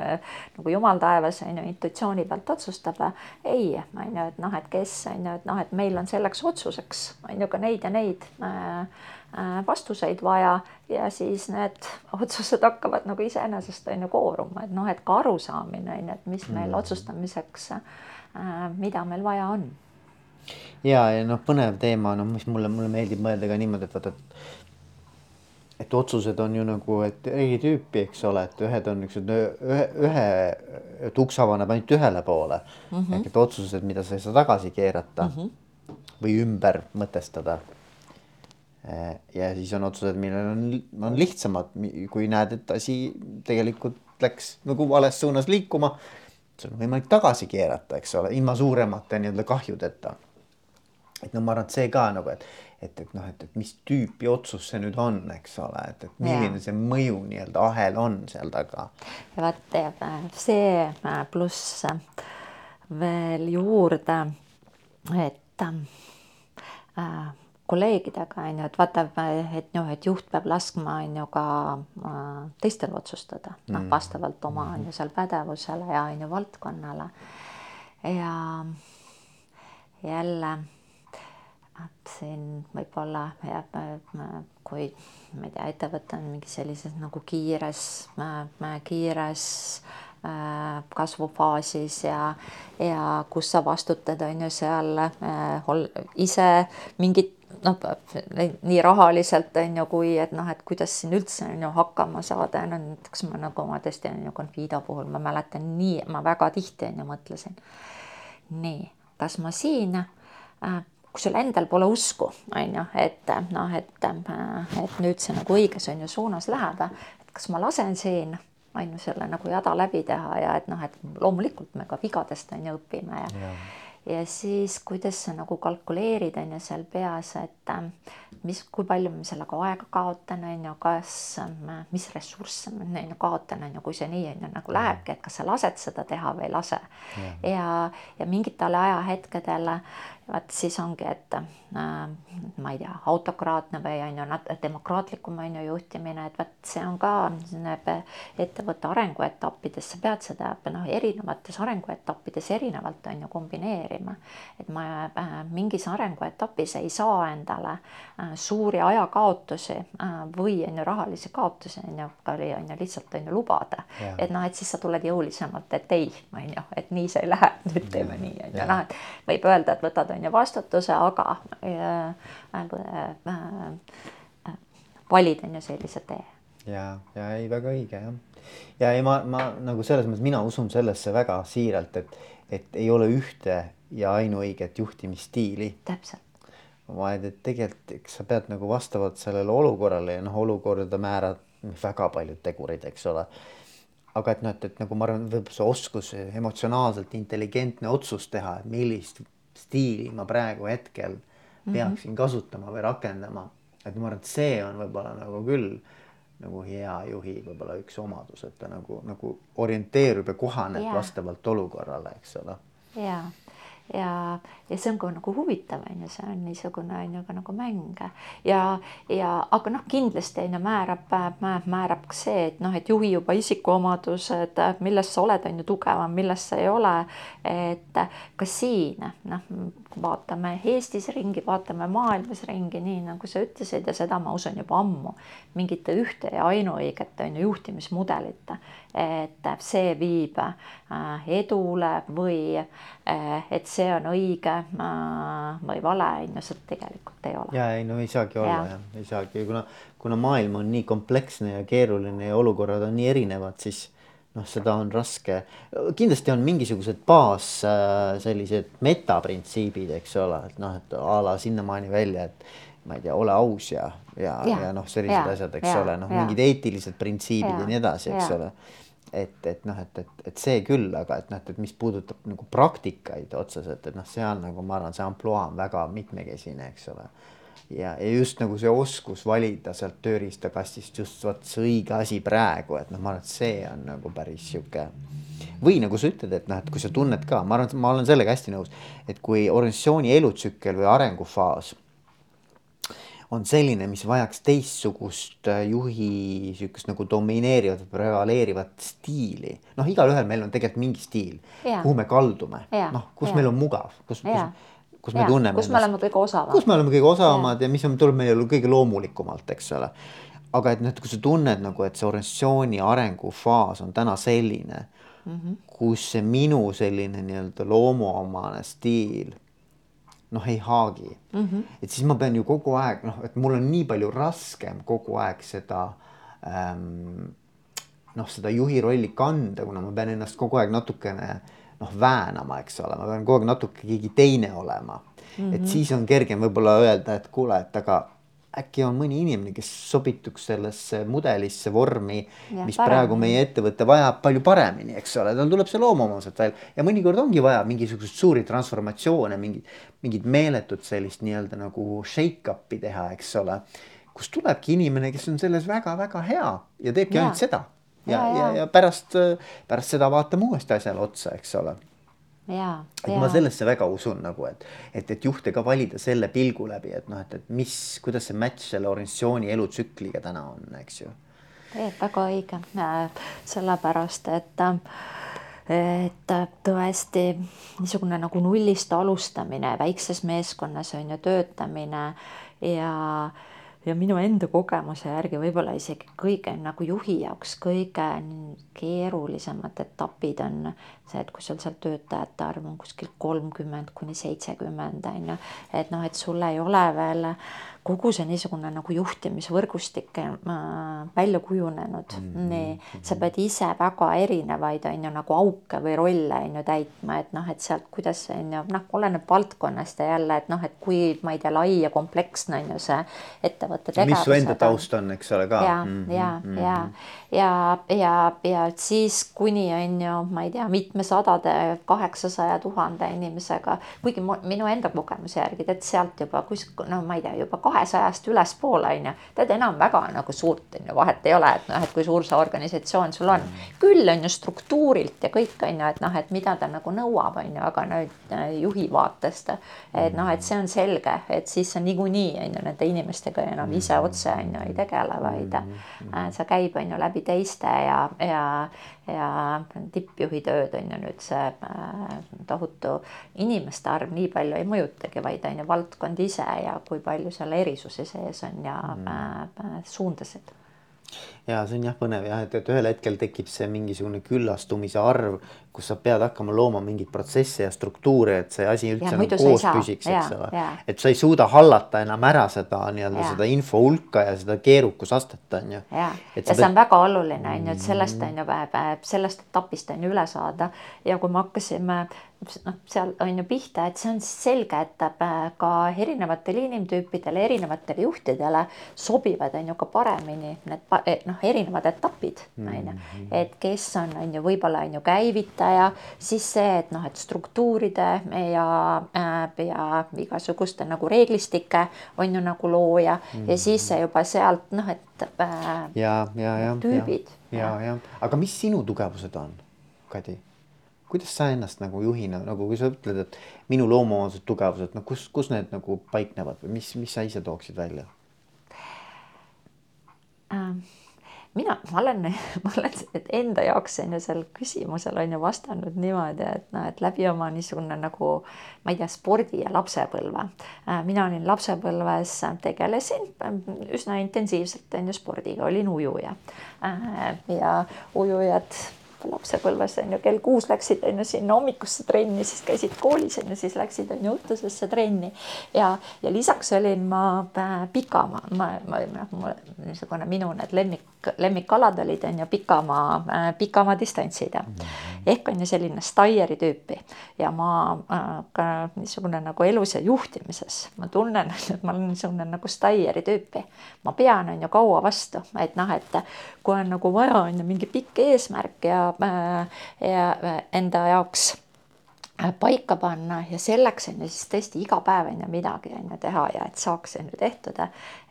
S2: nagu jumal taevas on ju intuitsiooni pealt otsustab. ei, on ju, et noh, et kes on ju, et noh, et meil on selleks otsuseks on ju ka neid ja neid äh, Äh, vastuseid vaja ja siis need [laughs] otsused hakkavad nagu iseenesest on ju kooruma, et noh, et ka arusaamine on ju, et mis meil mm. otsustamiseks, äh, mida meil vaja on.
S1: ja, ja noh, põnev teema, noh, mis mulle, mulle meeldib mõelda ka niimoodi, et vaata, et et otsused on ju nagu, et eri tüüpi, eks ole, et ühed on niisugused ühe, ühe, et uks avaneb ainult ühele poole mm. -hmm. ehk et otsused, mida sa ei saa tagasi keerata mm -hmm. või ümber mõtestada Äh, ja siis on otsused, millel on, on lihtsamad, kui näed, et asi tegelikult läks nagu vales suunas liikuma. see on võimalik tagasi keerata, eks ole, ilma suuremate nii-öelda kahjudeta. et no ma arvan, et see ka nagu, et, et, et noh, et, et mis tüüpi otsus see nüüd on, eks ole, et, et milline ja. see mõju nii-öelda ahel on seal taga.
S2: ja vot see pluss veel juurde, et äh, kolleegidega on ju, et vaata, et noh, et juht peab laskma on ju ka äh, teistel otsustada, noh mm. vastavalt oma on ju seal pädevusele ja on ju valdkonnale. ja jälle, et siin võib-olla jääb, kui ma ei tea, ettevõte on mingi sellises nagu kiires, kiires äh, kasvufaasis ja, ja kus sa vastutad, on ju seal äh, ise mingit noh, nii rahaliselt on ju, kui et noh, et kuidas siin üldse on ju hakkama saada, no näiteks ma nagu ma tõesti on ju Confido puhul ma mäletan nii, ma väga tihti on ju mõtlesin. nii, kas ma siin äh, kui sul endal pole usku, on ju, et noh, et, et nüüd see nagu õiges on ju suunas läheb, et kas ma lasen siin on ju selle nagu jada läbi teha ja et noh, et loomulikult me ka vigadest on ju õpime ja, ja ja siis kuidas sa nagu kalkuleerid, on ju, seal peas, et ähm, mis, kui palju ma sellega aega kaotan, on ju, kas, ähm, mis ressursse ma on ju kaotan, on ju, kui see nii on ju nagu lähebki, et kas sa lased seda teha või ei lase. ja, ja mingitel ajahetkedel vaat siis ongi, et äh, ma ei tea, autokraatne või on ju demokraatlikum on ju juhtimine, et vot see on ka ettevõtte arenguetappides, sa pead seda noh, erinevates arenguetappides erinevalt on ju kombineerima. et ma äh, mingis arenguetapis ei saa endale äh, suuri ajakaotusi või on ju rahalisi kaotusi on ju, on ju lihtsalt on ju lubada, et noh, et siis sa tuled jõulisemalt, et ei, on ju, et nii see ei lähe, nüüd teeme nii on ju, noh, et võib öelda, et võtad on ju vastutuse, aga äh, äh, äh, valid on ju sellise tee.
S1: ja, ja ei, väga õige jah. ja ei, ma, ma nagu selles mõttes mina usun sellesse väga siiralt, et, et ei ole ühte ja ainuõiget juhtimisstiili.
S2: täpselt
S1: vaid et tegelikult, eks sa pead nagu vastavalt sellele olukorrale ja noh, olukorda määrab väga paljud tegurid, eks ole aga et noh, et, et nagu ma arvan, võib see oskus emotsionaalselt intelligentne otsus teha, et millist stiili ma praegu hetkel peaksin mm -hmm. kasutama või rakendama. et ma arvan, et see on võib-olla nagu küll nagu hea juhi võib-olla üks omadus, et ta nagu, nagu orienteerub ja kohaneb yeah. vastavalt olukorrale, eks ole.
S2: jaa ja, ja see on ka nagu huvitav, on ju, see on niisugune on ju ka nagu mäng ja, ja aga noh, kindlasti on ju määrab, määrab ka see, et noh, et juhi juba isikuomadused, milles sa oled, on ju tugevam, milles sa ei ole. et ka siin noh, vaatame Eestis ringi, vaatame maailmas ringi, nii nagu sa ütlesid ja seda ma usun juba ammu, mingit ühte ja ainuõiget on ju juhtimismudelit, et see viib äh, edule või äh, et see on õige äh, või vale, on ju, seda tegelikult ei ole.
S1: ja ei no ei saagi olla ja. jah, ei saagi, kuna, kuna maailm on nii kompleksne ja keeruline ja olukorrad on nii erinevad, siis noh, seda on raske, kindlasti on mingisugused baas äh, sellised metaprintsiibid, eks ole, et noh, et a la sinnamaani välja, et ma ei tea, ole aus ja, ja, ja, ja noh, sellised ja, asjad, eks ja, ole, noh, mingid eetilised printsiibid ja, ja nii edasi, eks ja. ole. et, et noh, et, et, et see küll, aga et noh, et mis puudutab nagu praktikaid otseselt, et noh, seal nagu ma arvan, see ampluaa on väga mitmekesine, eks ole ja, ja just nagu see oskus valida sealt tööriistakastist just vot see õige asi praegu, et noh, ma arvan, et see on nagu päris sihuke. või nagu sa ütled, et noh, et kui sa tunned ka, ma arvan, ma olen sellega hästi nõus, et kui organisatsiooni elutsükkel või arengufaas on selline, mis vajaks teistsugust äh, juhi sihukest nagu domineerivat, prevaleerivat stiili. noh, igalühel meil on tegelikult mingi stiil, kuhu me kaldume, noh, kus ja. meil on mugav, kus, kus kus me ja, tunneme
S2: kus me oleme kõige osavamad.
S1: kus me oleme kõige osavamad ja, ja mis on, tuleb meile kõige loomulikumalt, eks ole. aga et noh, et kui sa tunned nagu, et see organisatsiooni arengufaas on täna selline mm, -hmm. kus see minu selline nii-öelda loomuomane stiil noh, ei haagi mm. -hmm. et siis ma pean ju kogu aeg noh, et mul on nii palju raskem kogu aeg seda ähm, noh, seda juhi rolli kanda, kuna ma pean ennast kogu aeg natukene äh, noh väänama, eks ole, ma pean kogu aeg natuke keegi teine olema mm. -hmm. et siis on kergem võib-olla öelda, et kuule, et aga äkki on mõni inimene, kes sobituks sellesse mudelisse, vormi, mis paremini. praegu meie ettevõte vajab palju paremini, eks ole, tal tuleb see loomuomaselt välja ja mõnikord ongi vaja mingisuguseid suuri transformatsioone, mingit, mingit meeletut sellist nii-öelda nagu shake-up'i teha, eks ole. kus tulebki inimene, kes on selles väga-väga hea ja teebki ja. ainult seda ja, ja, ja, ja pärast, pärast seda vaatame uuesti asjale otsa, eks ole. et ja. ma sellesse väga usun nagu, et, et, et juhte ka valida selle pilgu läbi, et noh, et, et mis, kuidas see match selle organisatsiooni elutsükliga täna on, eks ju.
S2: väga õige, sellepärast et et tõesti niisugune nagu nullist alustamine väikses meeskonnas on ju töötamine ja ja minu enda kogemuse järgi võib-olla isegi kõige nagu juhi jaoks kõige keerulisemad etapid on see, et kui sul seal töötajate arv on kuskil kolmkümmend kuni seitsekümmend on ju, et noh, et sul ei ole veel kogu see niisugune nagu juhtimisvõrgustik äh, välja kujunenud mm, -hmm. nii sa pead ise väga erinevaid on ju nagu auke või rolle on ju täitma, et noh, et sealt kuidas on ju noh, oleneb valdkonnast ja jälle, et noh, et kui ma ei tea, lai ja kompleksne on ju see ettevõtte tegevus.
S1: mis su enda taust on, eks ole ka.
S2: ja mm, -hmm. ja mm, -hmm. ja, ja, ja, ja siis kuni on ju, ma ei tea, mitmesadade, kaheksasaja tuhande inimesega, kuigi minu enda kogemuse järgi tead sealt juba kus no ma ei tea, juba kahesajast ülespoole on ju, tead enam väga nagu suurt on ju vahet ei ole, et noh, et kui suur see organisatsioon sul on. küll on ju struktuurilt ja kõik on ju, et noh, et mida ta nagu nõuab, on ju, aga nüüd äh, juhi vaatest. et noh, et see on selge, et siis sa niikuinii on ju nende inimestega enam ise otse on ju ei tegele, vaid äh, see käib on ju läbi teiste ja, ja ja tippjuhi tööd on ju nüüd see äh, tohutu inimeste arv nii palju ei mõjutagi, vaid on ju valdkond ise ja kui palju seal erisusi sees on ja mm. Äh, suundasid
S1: ja see on jah põnev jah, et, et ühel hetkel tekib see mingisugune küllastumise arv, kus sa pead hakkama looma mingeid protsesse ja struktuure, et see asi üldse nagu koos püsiks, eks ole. et sa ei suuda hallata enam ära seda nii-öelda seda info hulka ja seda keerukusastet on ju.
S2: ja, ja see pead... on väga oluline on ju, et sellest on ju, sellest etapist on ju üle saada. Ja kui me hakkasime noh, seal on ju pihta, et see on selge, et ka erinevatele inimtüüpidele, erinevatele juhtidele sobivad, on ju ka paremini need noh, erinevad etapid on ju, mhm. et kes on, on ju võib-olla on ju käivitaja, siis see, et noh, et struktuuride ja äh, ja igasuguste nagu reeglistike on ju nagu looja mm -hmm. ja siis see juba sealt noh, et
S1: äh, ja, ja, ja,
S2: tüübid.
S1: ja, ja, ja., aga mis sinu tugevused on, Kadi? Kuidas sa ennast nagu juhina nagu, kui sa ütled, et minu loomuomadused, tugevused, no kus, kus need nagu paiknevad või mis, mis sa ise tooksid välja
S2: ähm.? mina, ma olen, [laughs] ma olen enda jaoks on ju sel küsimusel on ju vastanud niimoodi, et noh, et läbi oma niisugune nagu ma ei tea, spordi ja lapsepõlve. Äh, mina olin lapsepõlves, tegelesin üsna intensiivselt on ju spordiga, olin ujuja äh, ja ujujad lapsepõlves on ju. Kell kuus läksid on ju sinna hommikusse trenni, siis käisid koolis on ju, siis läksid on ju õhtusesse trenni. Ja, ja lisaks olin ma äh, pikamaa, ma, ma, ma niisugune minu need lemmik, lemmikkalad olid on ju pikamaa, äh, pikamaa distantsid ja mhm. ehk on ju selline Staieri tüüpi. Ja ma äh, ka niisugune nagu elus ja juhtimises ma tunnen, et ma olen niisugune nagu Staieri tüüpi, ma pean on ju kaua vastu, et noh, et kui on nagu vaja on ju mingi pikk eesmärk ja enda jaoks äh, paika panna ja selleks on ju siis tõesti iga päev on ju midagi on ju teha ja et saaks on ju tehtud,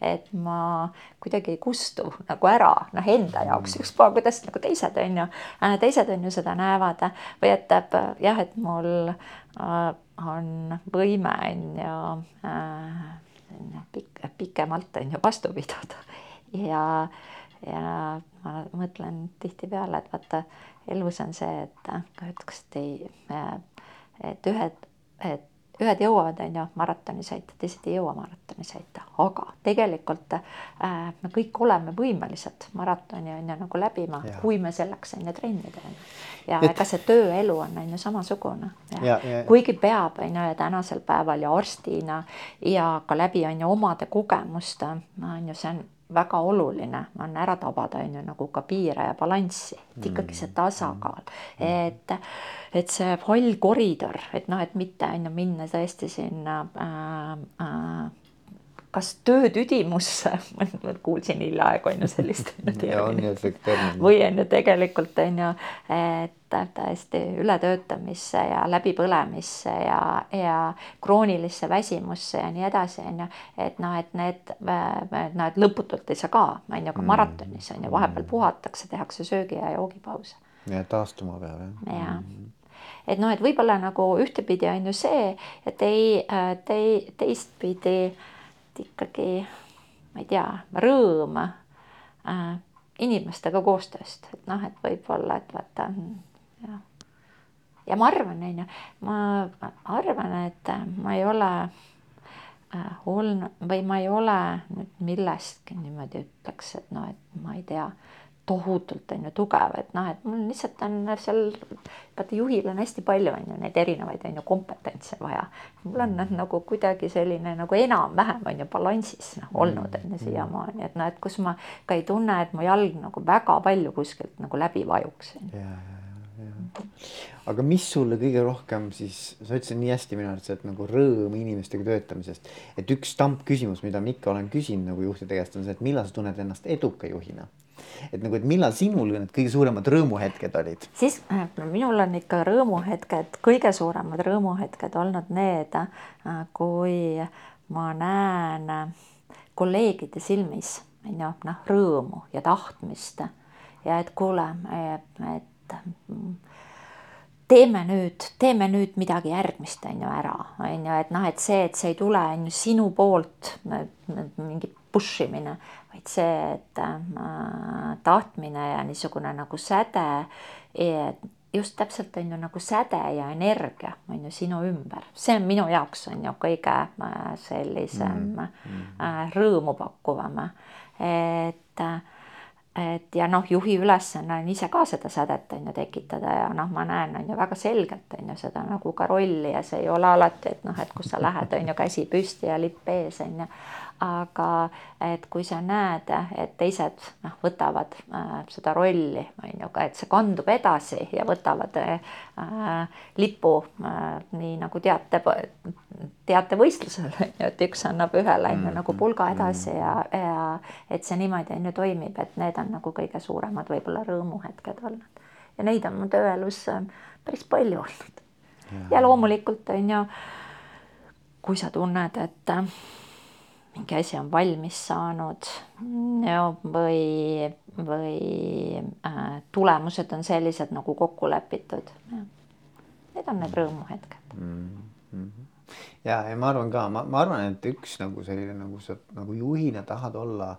S2: et ma kuidagi ei kustu nagu ära noh, enda jaoks ükspuha, kuidas nagu teised on ju, teised on ju seda näevad või et jah, et mul on võime on ju pikk, pikemalt on ju vastu pidada. Ja ja ma mõtlen tihtipeale, et vaata elus on see, et et kas te ei, et ühed, et ühed jõuavad, on ju, maratoni sõita, teised ei jõua maratoni sõita, aga tegelikult äh, me kõik oleme võimelised maratoni on ju nagu läbima, kui me selleks on ju trenni teeme. ja et... ega see tööelu on on ju samasugune. kuigi peab on ju tänasel päeval ja arstina ja ka läbi on ju omade kogemuste on ju see on väga oluline on ära tabada, on ju, nagu ka piire ja balanssi, et ikkagi see mm. tasakaal, mm. et, et see hall koridor, et noh, et mitte on ju minna tõesti sinna äh, äh, kas töötüdimusse [laughs] ma kuulsin hiljaaegu on ju sellist [laughs] või on ju tegelikult on ju, et täiesti ületöötamisse ja läbipõlemisse ja, ja kroonilisse väsimusse ja nii edasi, on ju, et noh, et need, noh, et lõputult ei saa ka, on ju, ka mm. maratonis on ju, vahepeal puhatakse, tehakse söögi ja joogipause.
S1: ja taastuma peab
S2: jah. jaa. Et noh, et võib-olla nagu ühtepidi on ju see, et ei, tei-, teistpidi äh, ikkagi ma ei tea, rõõm äh, inimestega koostööst, et noh, et võib-olla, et vaata ja, ja ma arvan, on ju, ma arvan, et ma ei ole äh, olnud või ma ei ole nüüd millestki niimoodi ütleks, et noh, et ma ei tea tohutult on ju tugev, et noh, et mul lihtsalt on seal, vaata juhil on hästi palju on ju neid erinevaid on ju kompetentse vaja. mul on noh, nagu kuidagi selline nagu enam-vähem on ju balansis noh, olnud on ju mm. siiamaani, et noh, et kus ma ka ei tunne, et mu jalg nagu väga palju kuskilt nagu läbi vajuks.
S1: aga mis sulle kõige rohkem siis, sa ütlesid nii hästi minu arvates, et nagu rõõm inimestega töötamisest, et üks stampküsimus, mida ma ikka olen küsinud nagu juhtide käest on see, et millal sa tunned ennast eduka juhina et nagu, et millal sinul need kõige suuremad rõõmuhetked olid?
S2: siis äh, no, minul on ikka rõõmuhetked, kõige suuremad rõõmuhetked olnud need, äh, kui ma näen äh, kolleegide silmis on ju noh, rõõmu ja tahtmist ja et kuule, et teeme nüüd, teeme nüüd midagi järgmist on ju ära, on ju, et noh, et see, et see ei tule on ju sinu poolt mingi push imine, vaid see, et äh, tahtmine ja niisugune nagu säde, just täpselt on ju nagu säde ja energia on ju sinu ümber, see on minu jaoks on ju kõige äh, sellisem mm, mm. Äh, rõõmu pakkuvam, et et ja noh, juhi ülesanne on ise ka seda sädet on ju tekitada ja noh, ma näen on ju väga selgelt on ju seda nagu ka rolli ja see ei ole alati, et noh, et kus sa lähed, on ju käsi püsti ja lipp ees on ju aga et kui sa näed, et teised noh, võtavad äh, seda rolli, on ju, et see kandub edasi ja võtavad äh, lipu äh, nii nagu teate, teatevõistlusel, et üks annab ühele on ju mm, nagu pulga edasi ja, mm. ja et see niimoodi on ju toimib, et need on nagu kõige suuremad võib-olla rõõmuhetked olnud. ja neid on mu tööelus äh, päris palju olnud. ja loomulikult on ju, kui sa tunned, et äh, mingi asi on valmis saanud ja, või, või äh, tulemused on sellised nagu kokku lepitud. Need on need rõõmuhetked mm.
S1: -hmm. ja, ja ma arvan ka, ma, ma arvan, et üks nagu selline nagu sa nagu juhina tahad olla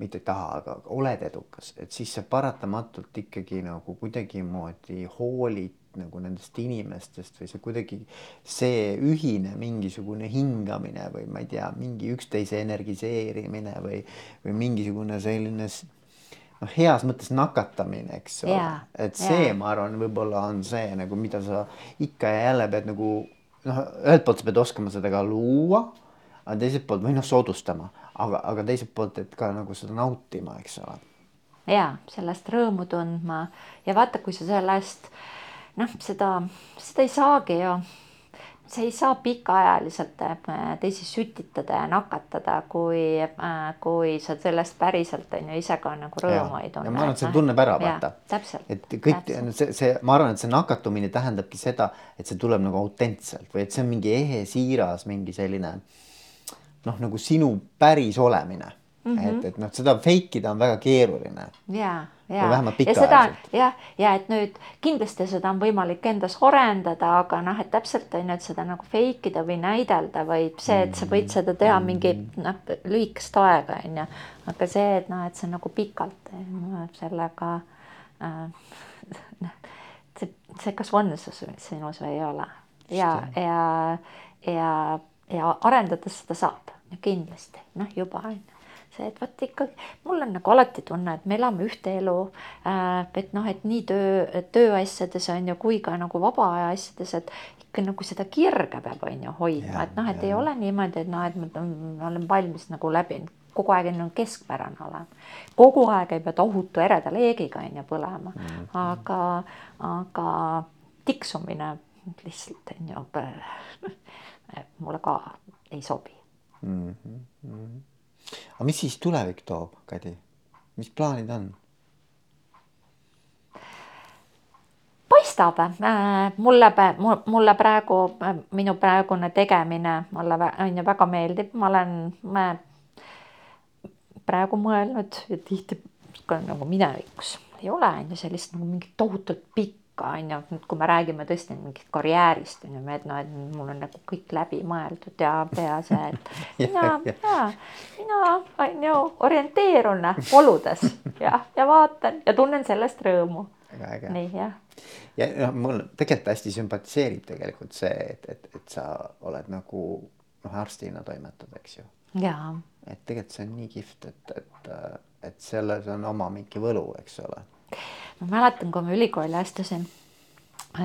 S1: mitte ei taha, aga oled edukas, et siis sa paratamatult ikkagi nagu kuidagimoodi hoolid nagu nendest inimestest või see kuidagi see ühine mingisugune hingamine või ma ei tea, mingi üksteise energiseerimine või, või mingisugune selline noh, heas mõttes nakatamine, eks ole yeah,, et see yeah., ma arvan, võib-olla on see nagu, mida sa ikka ja jälle pead nagu noh, ühelt poolt sa pead oskama seda ka luua, aga teiselt poolt või noh, soodustama, aga, aga teiselt poolt, et ka nagu seda nautima, eks ole.
S2: ja sellest rõõmu tundma ja vaata, kui sa sellest äh, noh, seda, seda ei saagi ju, see ei saa pikaajaliselt äh, teisi sütitada ja nakatada, kui, äh, kui sa sellest päriselt on ju ise ka nagu rõõmu ei tunne.
S1: ma arvan, et see tunneb ära, vaata.
S2: et
S1: kõik see, see, ma arvan, et see nakatumine tähendabki seda, et see tuleb nagu autentselt või et see on mingi ehe, siiras, mingi selline noh, nagu sinu päris olemine mm. -hmm. et, et noh, seda fake ida on väga keeruline.
S2: ja, ja, ja seda jah, ja et nüüd kindlasti seda on võimalik endas arendada, aga noh, et täpselt on ju, et seda nagu fake ida või näidelda võib see, et sa võid mhm. seda teha mingi mhm. noh, lühikest aega on ju, aga see, et noh, et see nagu pikalt no, sellega äh, [laughs] see, see kas on sinus või ei ole ja, ja, ja, ja arendades seda saab kindlasti noh, juba on ju see, et vot ikkagi mul on nagu alati tunne, et me elame ühte elu. Äh, et noh, et nii töö, tööasjades on ju, kui ka nagu vaba aja asjades, et ikka nagu seda kirge peab, on ju, hoidma, et noh, et ja. ei ole niimoodi, et noh, et ma, olen valmis nagu läbi kogu aeg on keskpärane olema, kogu aeg ei pea tohutu ereda leegiga on ju põlema mm, -hmm. aga, aga tiksumine lihtsalt on ju [laughs] mulle ka ei sobi mm.
S1: -hmm aga mis siis tulevik toob, Kadi, mis plaanid on?
S2: paistab äh,, mulle, mulle praegu, minu praegune tegemine mulle on ju väga meeldib, ma olen ma praegu mõelnud ja tihti nagu minevikus ei ole on ju sellist nagu mingit tohutult pikka ka on ju, kui me räägime tõesti mingit karjäärist on ju, et noh, et mul on nagu kõik läbi mõeldud ja pea see, et [laughs] mina ja mina on ju orienteerun oludes ja, ja vaatan ja tunnen sellest rõõmu. nii jah.
S1: ja noh, mul tegelikult hästi sümpatiseerib tegelikult see, et, et, et sa oled nagu noh, arstina toimetad, eks ju. et tegelikult see on nii kihvt, et, et, et selles on oma mingi võlu, eks ole.
S2: Ma mäletan, kui ma ülikooli astusin,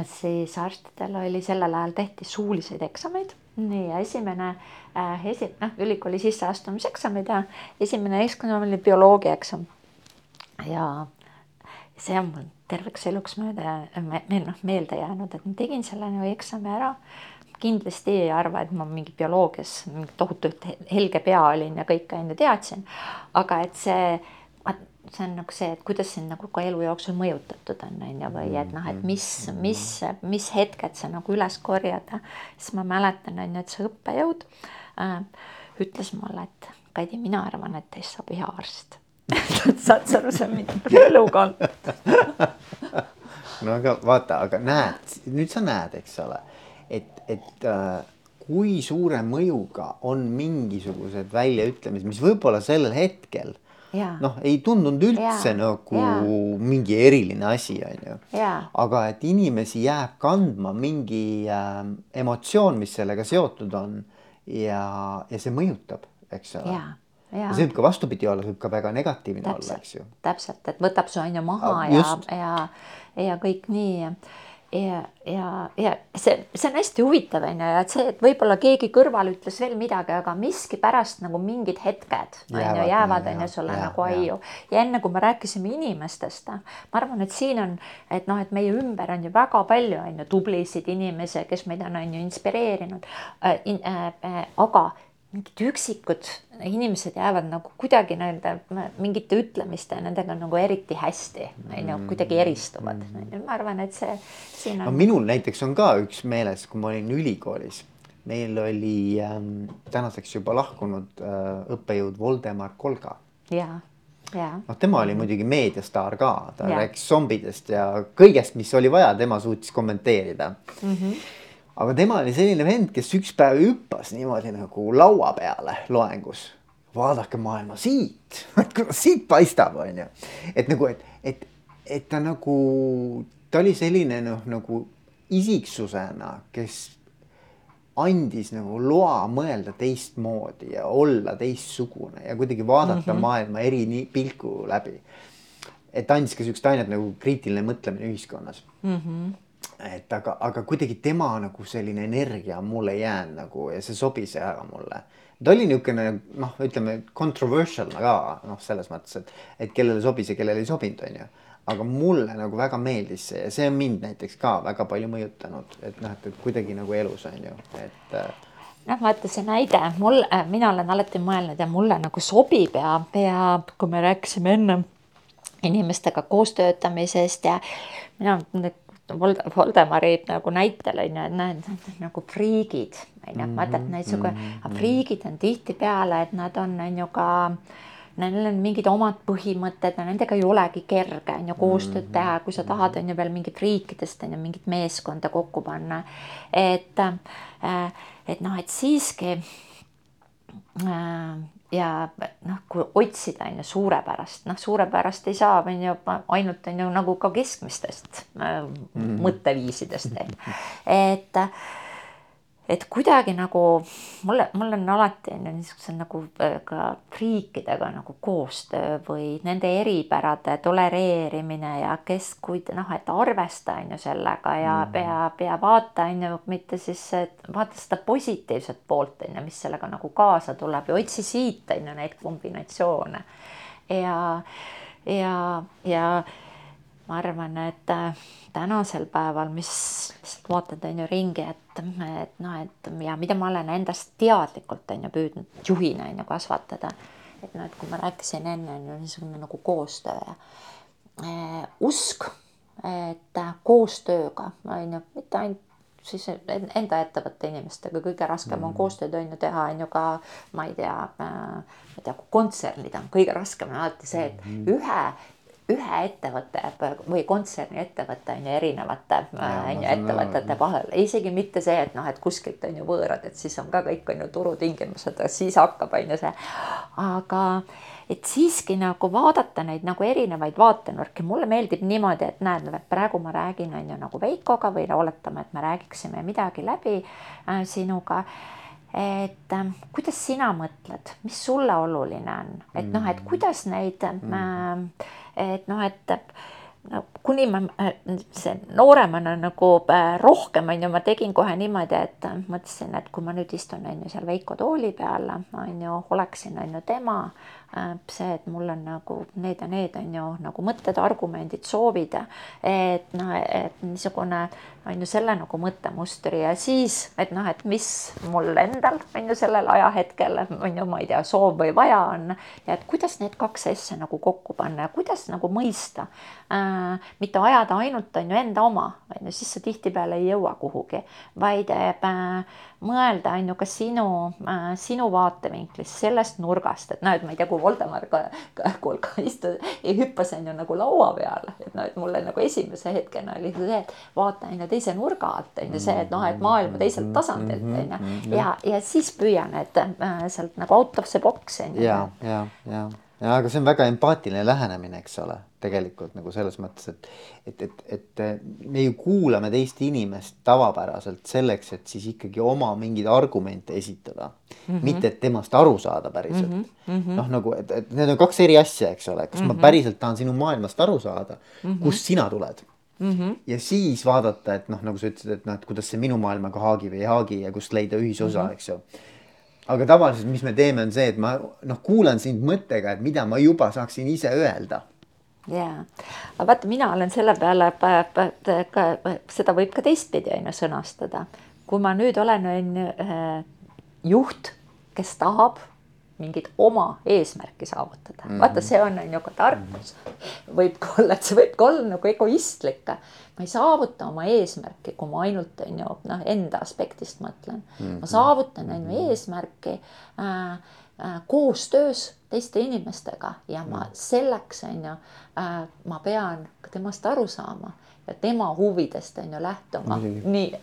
S2: siis arstidel oli sellel ajal tehti suuliseid eksameid nii ja esimene äh, esi-, noh, ülikooli sisseastumiseksamid ja esimene eksam oli bioloogiaeksam. ja see on mul terveks eluks mööda me, meil noh meelde jäänud, et ma tegin selle nagu eksami ära. kindlasti ei arva, et ma mingi bioloogias mingi tohutult helge pea olin ja kõike on ju teadsin, aga et see see on nagu see, et kuidas sind nagu ka elu jooksul mõjutatud on, on ju, või et noh, et mis, mis, mis hetked sa nagu üles korjada. siis ma mäletan, on ju, et see õppejõud äh, ütles mulle, et Kadi, mina arvan, et teist saab hea arst. [laughs] Saad sa aru, see on mingi elukond
S1: no aga vaata, aga näed, nüüd sa näed, eks ole, et, et äh, kui suure mõjuga on mingisugused väljaütlemised, mis võib-olla sellel hetkel noh, ei tundunud üldse ja. nagu ja. mingi eriline asi, onju. aga et inimesi jääb kandma mingi äh, emotsioon, mis sellega seotud on ja, ja see mõjutab, eks ole. Ja. ja see võib ka vastupidi olla, see võib ka väga negatiivne täpselt, olla, eks ju.
S2: täpselt, et võtab su on ju maha Just. ja, ja, ja kõik nii ja, ja, ja see, see on hästi huvitav, on ju, ja et see, et võib-olla keegi kõrval ütles veel midagi, aga miskipärast nagu mingid hetked on ju, jäävad on ju sulle ja, nagu aiu. ja enne kui me rääkisime inimestest, ma arvan, et siin on, et noh, et meie ümber on ju väga palju on ju tublisid inimesi, kes meid on, on ju inspireerinud äh,. Äh, äh, aga mingid üksikud inimesed jäävad nagu kuidagi nende mingite ütlemiste nendega nagu eriti hästi, on ju, kuidagi eristuvad. Mm. ma arvan, et see
S1: siin on no,. minul näiteks on ka üks meeles, kui ma olin ülikoolis, meil oli ähm, tänaseks juba lahkunud äh, õppejõud Voldemar Kolga.
S2: ja, ja.
S1: noh, tema oli muidugi meediastaar ka, ta ja. rääkis zombidest ja kõigest, mis oli vaja, tema suutis kommenteerida mm. -hmm aga tema oli selline vend, kes üks päev hüppas niimoodi nagu laua peale loengus. vaadake maailma siit [laughs] kuidas siit paistab, onju. et nagu, et, et, et ta nagu, ta oli selline noh, nagu isiksusena, kes andis nagu loa mõelda teistmoodi ja olla teistsugune ja kuidagi vaadata mm -hmm. maailma eri pilku läbi. et andis ka siukest ainet nagu kriitiline mõtlemine ühiskonnas mm. -hmm et aga, aga kuidagi tema nagu selline energia mulle ei jäänud nagu ja see sobis ära mulle. ta oli niisugune noh, ütleme controversial ka noh, selles mõttes, et, et kellele sobis ja kellele ei sobinud, onju. aga mulle nagu väga meeldis see ja see on mind näiteks ka väga palju mõjutanud, et noh, et, kuidagi nagu elus on ju, et äh,
S2: noh, vaata see näide, mul, äh, mina olen alati mõelnud ja mulle nagu sobib ja, ja kui me rääkisime enne inimestega koos töötamisest ja mina Vold-, Voldemari nagu näitel on ju, et näed, nagu friigid, on ju, vaata, et niisugune mm -hmm. friigid on tihtipeale, et nad on, on ju ka Neil on mingid omad põhimõtted ja nendega ei olegi kerge on ju koostööd teha, kui sa tahad, on ju veel mingit riikidest on ju mingit meeskonda kokku panna. et, äh, et noh, et siiski ja noh, kui otsida on ju suurepärast, noh, suurepärast ei saa, on ju ainult on ju nagu ka keskmistest äh, mm -hmm. mõtteviisidest, et et kuidagi nagu mulle, mul on alati on ju niisugused nagu äh, ka riikidega nagu koostöö või nende eripärade tolereerimine ja kes, kui noh, et arvesta on ju sellega ja mm. ja, ja vaata on ju mitte siis vaata seda positiivset poolt on ju, mis sellega nagu kaasa tuleb ja otsi siit on ju neid kombinatsioone ja, ja, ja ma arvan, et äh, tänasel päeval, mis vaatad, on ju ringi, et, et noh, et ja mida ma olen endast teadlikult on ju püüdnud juhina on ju kasvatada. et noh, et kui ma rääkisin enne on ju niisugune nagu koostöö ja äh, usk, et koostööga on ju mitte ainult siis enda ettevõtte inimestega kõige raskem on mm. koostööd on ju teha, on ju ka ma ei tea äh,, ma ei tea, kontsernid on kõige raskem on alati see, et mm. ühe ühe ettevõtte või kontserni ettevõte on ju erinevate on ju ettevõtete vahel, isegi mitte see, et noh, et kuskilt on ju võõrad, et siis on ka kõik on ju turutingimused, siis hakkab on ju see, aga et siiski nagu vaadata neid nagu erinevaid vaatenurki, mulle meeldib niimoodi, et näed, praegu ma räägin, on ju nagu Veikoga või oletame, et me räägiksime midagi läbi äh, sinuga et äh, kuidas sina mõtled, mis sulle oluline on, et noh, et kuidas neid mm., et noh, et no kuni ma see nooremana nagu äh, rohkem on ju, ma tegin kohe niimoodi, et mõtlesin, et kui ma nüüd istun on ju seal Veiko tooli peal on ju, oleksin on ju tema Äh, see, et mul on nagu need ja need on ju nagu mõtted, argumendid, soovid, et noh, et niisugune on ju selle nagu mõttemustri ja siis, et noh, et mis mul endal on ju sellel ajahetkel on ju, ma ei tea, soov või vaja on. Ja et kuidas need kaks asja nagu kokku panna ja kuidas nagu mõista äh,, mitte ajada ainult on ju enda oma, on ju, siis sa tihtipeale ei jõua kuhugi, vaid äh, mõelda, on ju, ka sinu äh,, sinu vaatevinklist, sellest nurgast, et et ma ei tea, kui Voldemar ka, ka, ka istus, hüppas on ju nagu laua peale, et noh, et mulle nagu esimese hetkena oli see, et vaata on ju teise nurga alt on ju see, et noh, et maailma teiselt tasandilt on ju
S1: Mhm.
S2: ja, ja siis püüan, et äh, sealt nagu out of the box on ju.
S1: ja, ja, ja aga see on väga empaatiline lähenemine, eks ole, tegelikult nagu selles mõttes, et, et, et, et me ju kuulame teist inimest tavapäraselt selleks, et siis ikkagi oma mingeid argumente esitada mm. -hmm. mitte, et temast aru saada päriselt mm -hmm.. noh, nagu, et, et need on kaks eri asja, eks ole, kas mm -hmm. ma päriselt tahan sinu maailmast aru saada mm, -hmm. kust sina tuled Mm -hmm. ja siis vaadata, et noh, nagu sa ütlesid, et noh, et kuidas see minu maailmaga haagib või ei haagi ja kust leida ühisosa mm, -hmm. eks ju aga tavaliselt, mis me teeme, on see, et ma noh, kuulan sind mõttega, et mida ma juba saaksin ise öelda.
S2: jaa, aga vaata, mina olen selle peale, seda võib ka teistpidi on ju sõnastada. kui ma nüüd olen on ju juht, kes tahab mingit oma eesmärki saavutada mm, -hmm. vaata, see on, on ju ka tarkus. võib ka olla, et see võib ka olla nagu egoistlik. ma ei saavuta oma eesmärki, kui ma ainult on ju noh, enda aspektist mõtlen mm. -hmm. ma saavutan on ju eesmärki äh, äh, koostöös teiste inimestega ja ma selleks on ju äh,, ma pean ka temast aru saama tema huvidest on ju lähtuma. nii,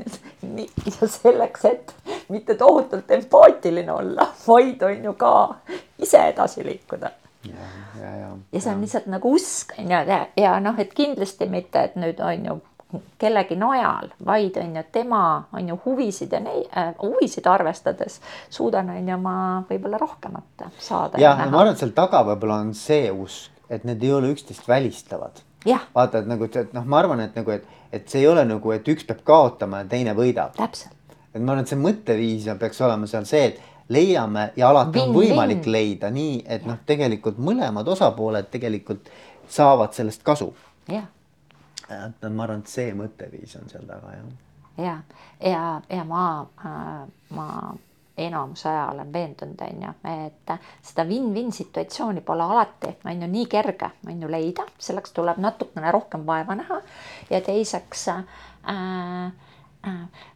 S2: [laughs] nii ja selleks, et mitte tohutult empaatiline olla, vaid on ju ka ise edasi liikuda.
S1: ja, ja, ja.
S2: ja see on lihtsalt nagu usk on ju ja, ja noh, et kindlasti mitte, et nüüd on ju kellegi najal, vaid on ju tema on ju huvisid ja neid äh, huvisid arvestades suudan on ju ma võib-olla rohkemat saada.
S1: ja, ja ma arvan, et seal taga võib-olla on see usk, et need ei ole üksteist välistavad vaata, et nagu, et noh, ma arvan, et nagu, et, et see ei ole nagu, et üks peab kaotama ja teine võidab. et ma arvan, et see mõtteviis peaks olema seal see, et leiame ja alati on võimalik win. leida nii, et noh, tegelikult mõlemad osapooled tegelikult saavad sellest kasu.
S2: jah.
S1: et ma arvan, et see mõtteviis on seal taga jah.
S2: ja, ja, ja ma äh,, ma enamuse aja olen veendunud, on ju, et seda win-win situatsiooni pole alati, on ju, nii kerge, on ju, leida, selleks tuleb natukene rohkem vaeva näha. Ja teiseks äh,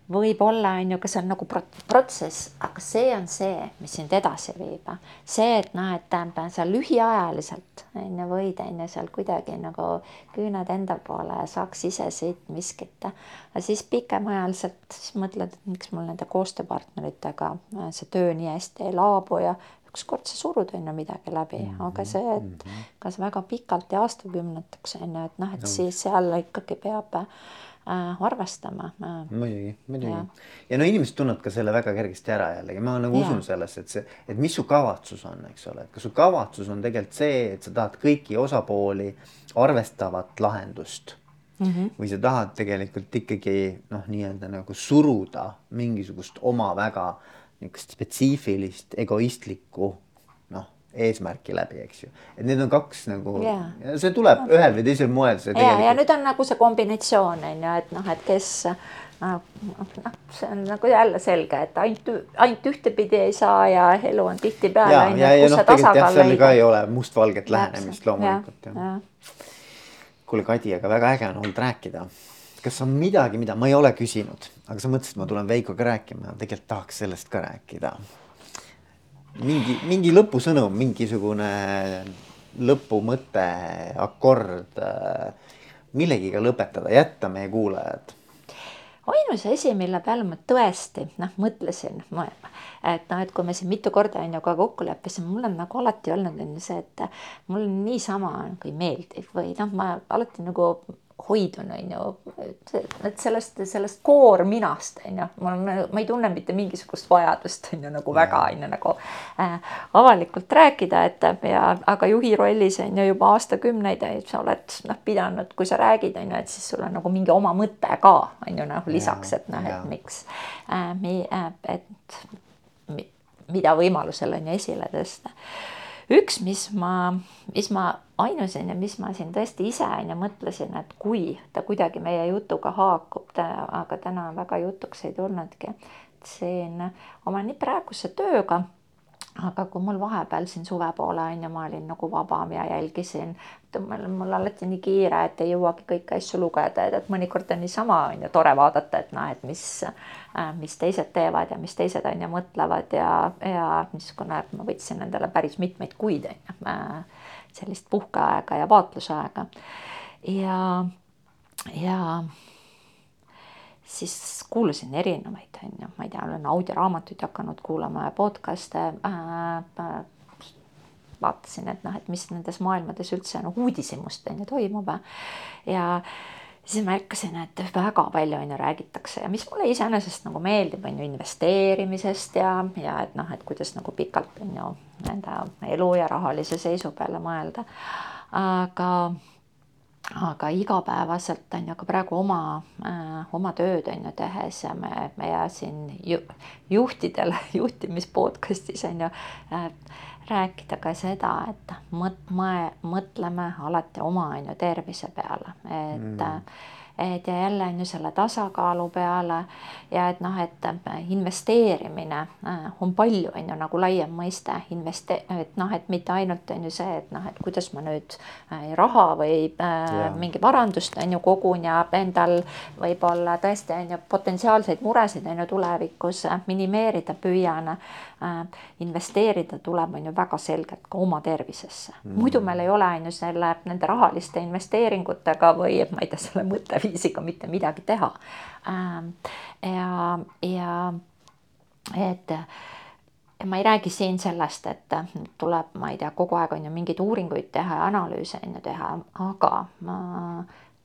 S2: võib-olla on ju, ka see on nagu protsess, aga see on see, mis sind edasi viib. see, et noh, et tähendab, sa lühiajaliselt on ju võid on ju seal kuidagi nagu küüned enda poole ja saaks ise siit miskit. aga siis pikemaajaliselt siis mõtled, et miks mul nende koostööpartneritega äh, see töö nii hästi ei laabu ja ükskord sa surud on ju midagi läbi mm, -hmm. aga see, et mhm. kas väga pikalt ja aastakümneteks on ju, et noh, et no. siis seal ikkagi peab arvestama
S1: äh.. muidugi, muidugi. ja, ja no inimesed tunnevad ka selle väga kergesti ära jällegi, ma nagu ja. usun sellesse, et see, et mis su kavatsus on, eks ole, et kas su kavatsus on tegelikult see, et sa tahad kõiki osapooli arvestavat lahendust mm. -hmm. või sa tahad tegelikult ikkagi noh, nii-öelda nagu suruda mingisugust oma väga niisugust spetsiifilist egoistlikku eesmärki läbi, eks ju. et need on kaks nagu yeah., see tuleb no. ühel või teisel moel.
S2: ja tegelikult..., ja nüüd on nagu see kombinatsioon on ju, et noh, et kes noh, see on nagu jälle selge, et ainult, ainult ühtepidi ei saa ja elu on tihtipeale.
S1: ja, ja, ja noh, tegelikult jah, seal ka ei ole mustvalget lähenemist loomulikult jah ja. ja.. kuule, Kadi, aga väga äge on olnud rääkida. kas on midagi, mida ma ei ole küsinud, aga sa mõtlesid, ma tulen Veikoga rääkima, tegelikult tahaks sellest ka rääkida mingi, mingi lõpusõnum, mingisugune lõpumõte, akord, millegiga lõpetada, jätta meie kuulajad.
S2: Ainus asi, mille peale ma tõesti noh, mõtlesin, et noh, et kui me siin mitu korda on ju ka kokku leppisime, mul on nagu alati olnud on ju see, et mul niisama nagu ei meeldi või noh, ma alati nagu hoidun, on ju, et sellest, sellest koorminast, on ju, ma, ma ei tunne mitte mingisugust vajadust, on ju, nagu väga, on ju, nagu äh, avalikult rääkida, et ja aga juhi rollis on ju juba aastakümneid, sa oled noh, pidanud, kui sa räägid, on ju, et siis sul on nagu mingi oma mõte ka, on ju, nagu lisaks, et noh, et miks äh,, mi, äh, et mi, mida võimalusel on ju esile tõsta üks, mis ma, mis ma ainus on ju, mis ma siin tõesti ise on ju mõtlesin, et kui ta kuidagi meie jutuga haakub, aga täna väga jutuks ei tulnudki. siin oma nii praeguse tööga aga kui mul vahepeal siin suve poole on ju, ma olin nagu vabam ja jälgisin, mul, mul alati nii kiire, et ei jõuagi kõiki asju lugeda, et, et mõnikord on niisama on ju tore vaadata, et noh, et mis, äh, mis teised teevad ja mis teised on ju mõtlevad ja, ja niisugune, ma võtsin endale päris mitmeid kuid on ju, äh, sellist puhkeaega ja vaatlusaega. Ja, ja siis kuulasin erinevaid, on ju, ma ei tea, olen audioraamatuid hakanud kuulama ja podcast'e äh,. Äh, vaatasin, et noh, et mis nendes maailmades üldse nagu uudishimust on ju toimub ja siis ma ärkasin, et väga palju on ju räägitakse ja mis mulle iseenesest nagu meeldib, on ju investeerimisest ja, ja et noh, et kuidas nagu pikalt on ju nende elu ja rahalise seisu peale mõelda. aga aga igapäevaselt on ju ka praegu oma äh,, oma tööd on ju tehes ja me, me siin ju, juhtidel [laughs] juhtimis podcast'is on ju äh, rääkida ka seda, et mõt-, mõtleme alati oma on ju tervise peale, et mm et ja jälle on ju selle tasakaalu peale ja et noh, et investeerimine äh, on palju, on ju nagu laiem mõiste, investe-, et noh, et mitte ainult on ju see, et noh, et kuidas ma nüüd äh, raha või äh, mingi varandust on ju kogun ja endal võib-olla tõesti on ju potentsiaalseid muresid on ju tulevikus minimeerida püüan äh,. investeerida tuleb, on ju väga selgelt ka oma tervisesse mm., muidu meil ei ole on ju selle nende rahaliste investeeringutega või ma ei tea, selle mõtte viisiga mitte midagi teha. Ähm, ja, ja et ma ei räägi siin sellest, et tuleb, ma ei tea, kogu aeg on ju mingeid uuringuid teha ja analüüse on ju teha, aga ma,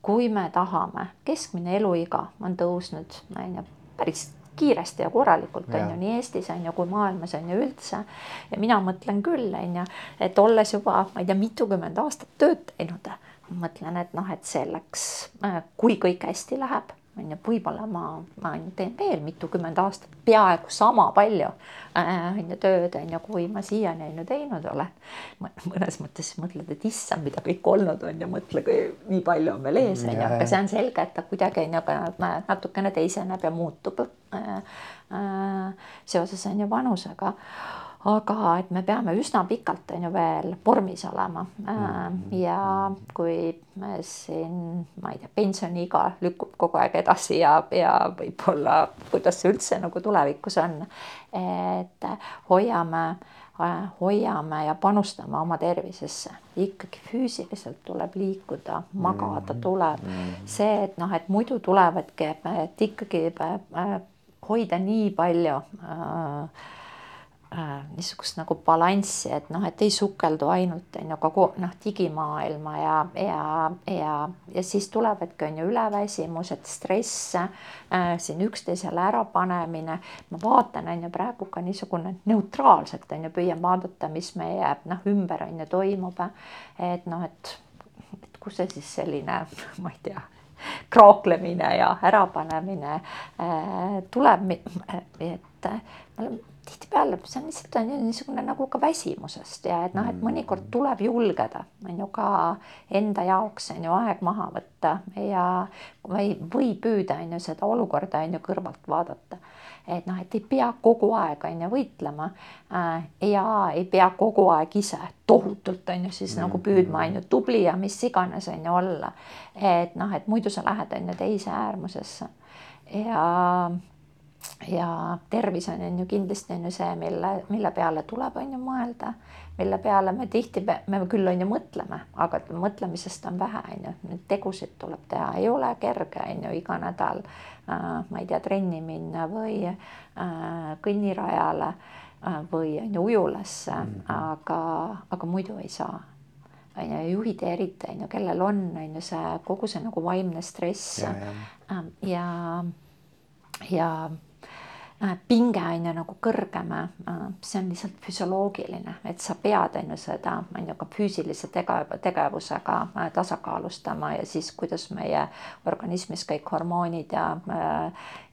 S2: kui me tahame, keskmine eluiga on tõusnud, on ju, päris kiiresti ja korralikult on ju nii Eestis on ju kui maailmas on ju üldse. ja mina mõtlen küll on ju, et olles juba, ma ei tea, mitukümmend aastat tööd teinud mõtlen, et noh, et selleks, äh, kui kõik hästi läheb, on ju, võib-olla ma, ma teen veel mitukümmend aastat peaaegu sama palju äh, on ju tööd, on ju, kui ma siiani on ju teinud olen. mõnes mõttes mõtled, et issand, mida kõik olnud on ja mõtle, kui nii palju on veel ees, on ju, aga see on selge, et ta kuidagi on ju ka natukene teiseneb ja muutub äh, äh, seoses on ju vanusega aga et me peame üsna pikalt on ju veel vormis olema mm. ja kui siin, ma ei tea, pensioniiga lükkub kogu aeg edasi ja, ja võib-olla kuidas see üldse nagu tulevikus on, et hoiame hoiame ja panustame oma tervisesse, ikkagi füüsiliselt tuleb liikuda, magada mm. tuleb mm. see, et noh, et muidu tulevadki, et ikkagi äh, hoida nii palju äh, äh, niisugust nagu balanssi, et noh, et ei sukeldu ainult on ju ka noh, digimaailma ja, ja, ja, ja siis tulevadki on ju üleväsimused, stress äh,, siin üksteisele ärapanemine. ma vaatan, on ju praegu ka niisugune neutraalselt on ju, püüan vaadata, mis meie noh, ümber on ju toimub. et noh, et, et kus see siis selline, [laughs] ma ei tea kraaklemine ja ärapanemine äh, tuleb, et me oleme tihtipeale see on lihtsalt on ju niisugune nagu ka väsimusest ja et noh, et mõnikord mm. tuleb julgeda, on ju ka enda jaoks on ju aeg maha võtta ja või, või püüda on ju seda olukorda on ju kõrvalt vaadata. et noh, et ei pea kogu aeg on ju võitlema äh, ja ei pea kogu aeg ise tohutult on ju siis mm. nagu püüdma on ju tubli ja mis iganes on ju olla. et noh, et muidu sa lähed on ju teise äärmusesse ja ja tervis on, on ju kindlasti on ju see, mille, mille peale tuleb, on ju mõelda, mille peale me tihti, me küll on ju mõtleme, aga mõtlemisest on vähe, on ju, neid tegusid tuleb teha, ei ole kerge, on ju, iga nädal äh, ma ei tea, trenni minna või äh, kõnnirajale äh, või on ju ujulasse mm, -hmm. aga, aga muidu ei saa. on ju, juhid eriti on ju, kellel on, on ju see kogu see nagu vaimne stress
S1: ja, ja.
S2: Ähm, ja, ja äh, pinge on ju nagu kõrgem, äh, see on lihtsalt füsioloogiline, et sa pead on ju seda, on ju ka füüsilise tege-, tegevusega äh, tasakaalustama ja siis, kuidas meie organismis kõik hormoonid ja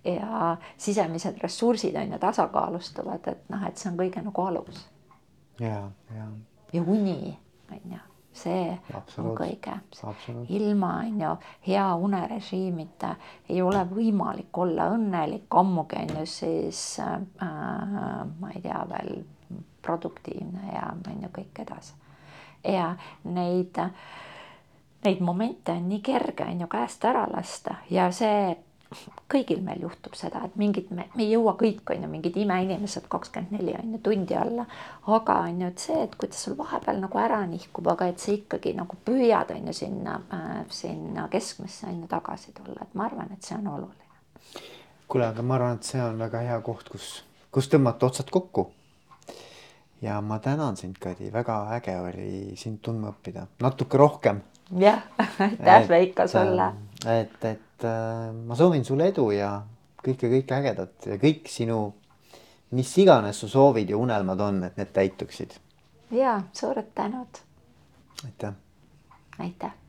S2: ja sisemised ressursid on ju tasakaalustuvad, et noh, et see on kõige nagu alus.
S1: ja, ja.
S2: ja uni on ju see Absoluut. on kõige. ilma on ju hea unerežiimita ei ole võimalik olla õnnelik, ammugi on ju siis äh, ma ei tea veel produktiivne ja on ju kõik edasi. ja neid, neid momente on nii kerge on ju käest ära lasta ja see kõigil meil juhtub seda, et mingid, me, me ei jõua kõik, on ju, mingid imeinimesed kakskümmend neli on ju tundi alla. aga on ju, et see, et kuidas sul vahepeal nagu ära nihkub, aga et sa ikkagi nagu püüad, on ju, sinna äh,, sinna keskmesse on ju tagasi tulla, et ma arvan, et see on oluline.
S1: kuule, aga ma arvan, et see on väga hea koht, kus, kus tõmmata otsad kokku. ja ma tänan sind, Kadi, väga äge oli sind tundma õppida, natuke rohkem.
S2: jah, [laughs] aitäh Veiko sulle.
S1: et, et et äh, ma soovin sulle edu ja kõike, kõike ägedat ja kõik sinu, mis iganes su soovid ja unelmad on, et need täituksid.
S2: ja suured tänud.
S1: aitäh.
S2: aitäh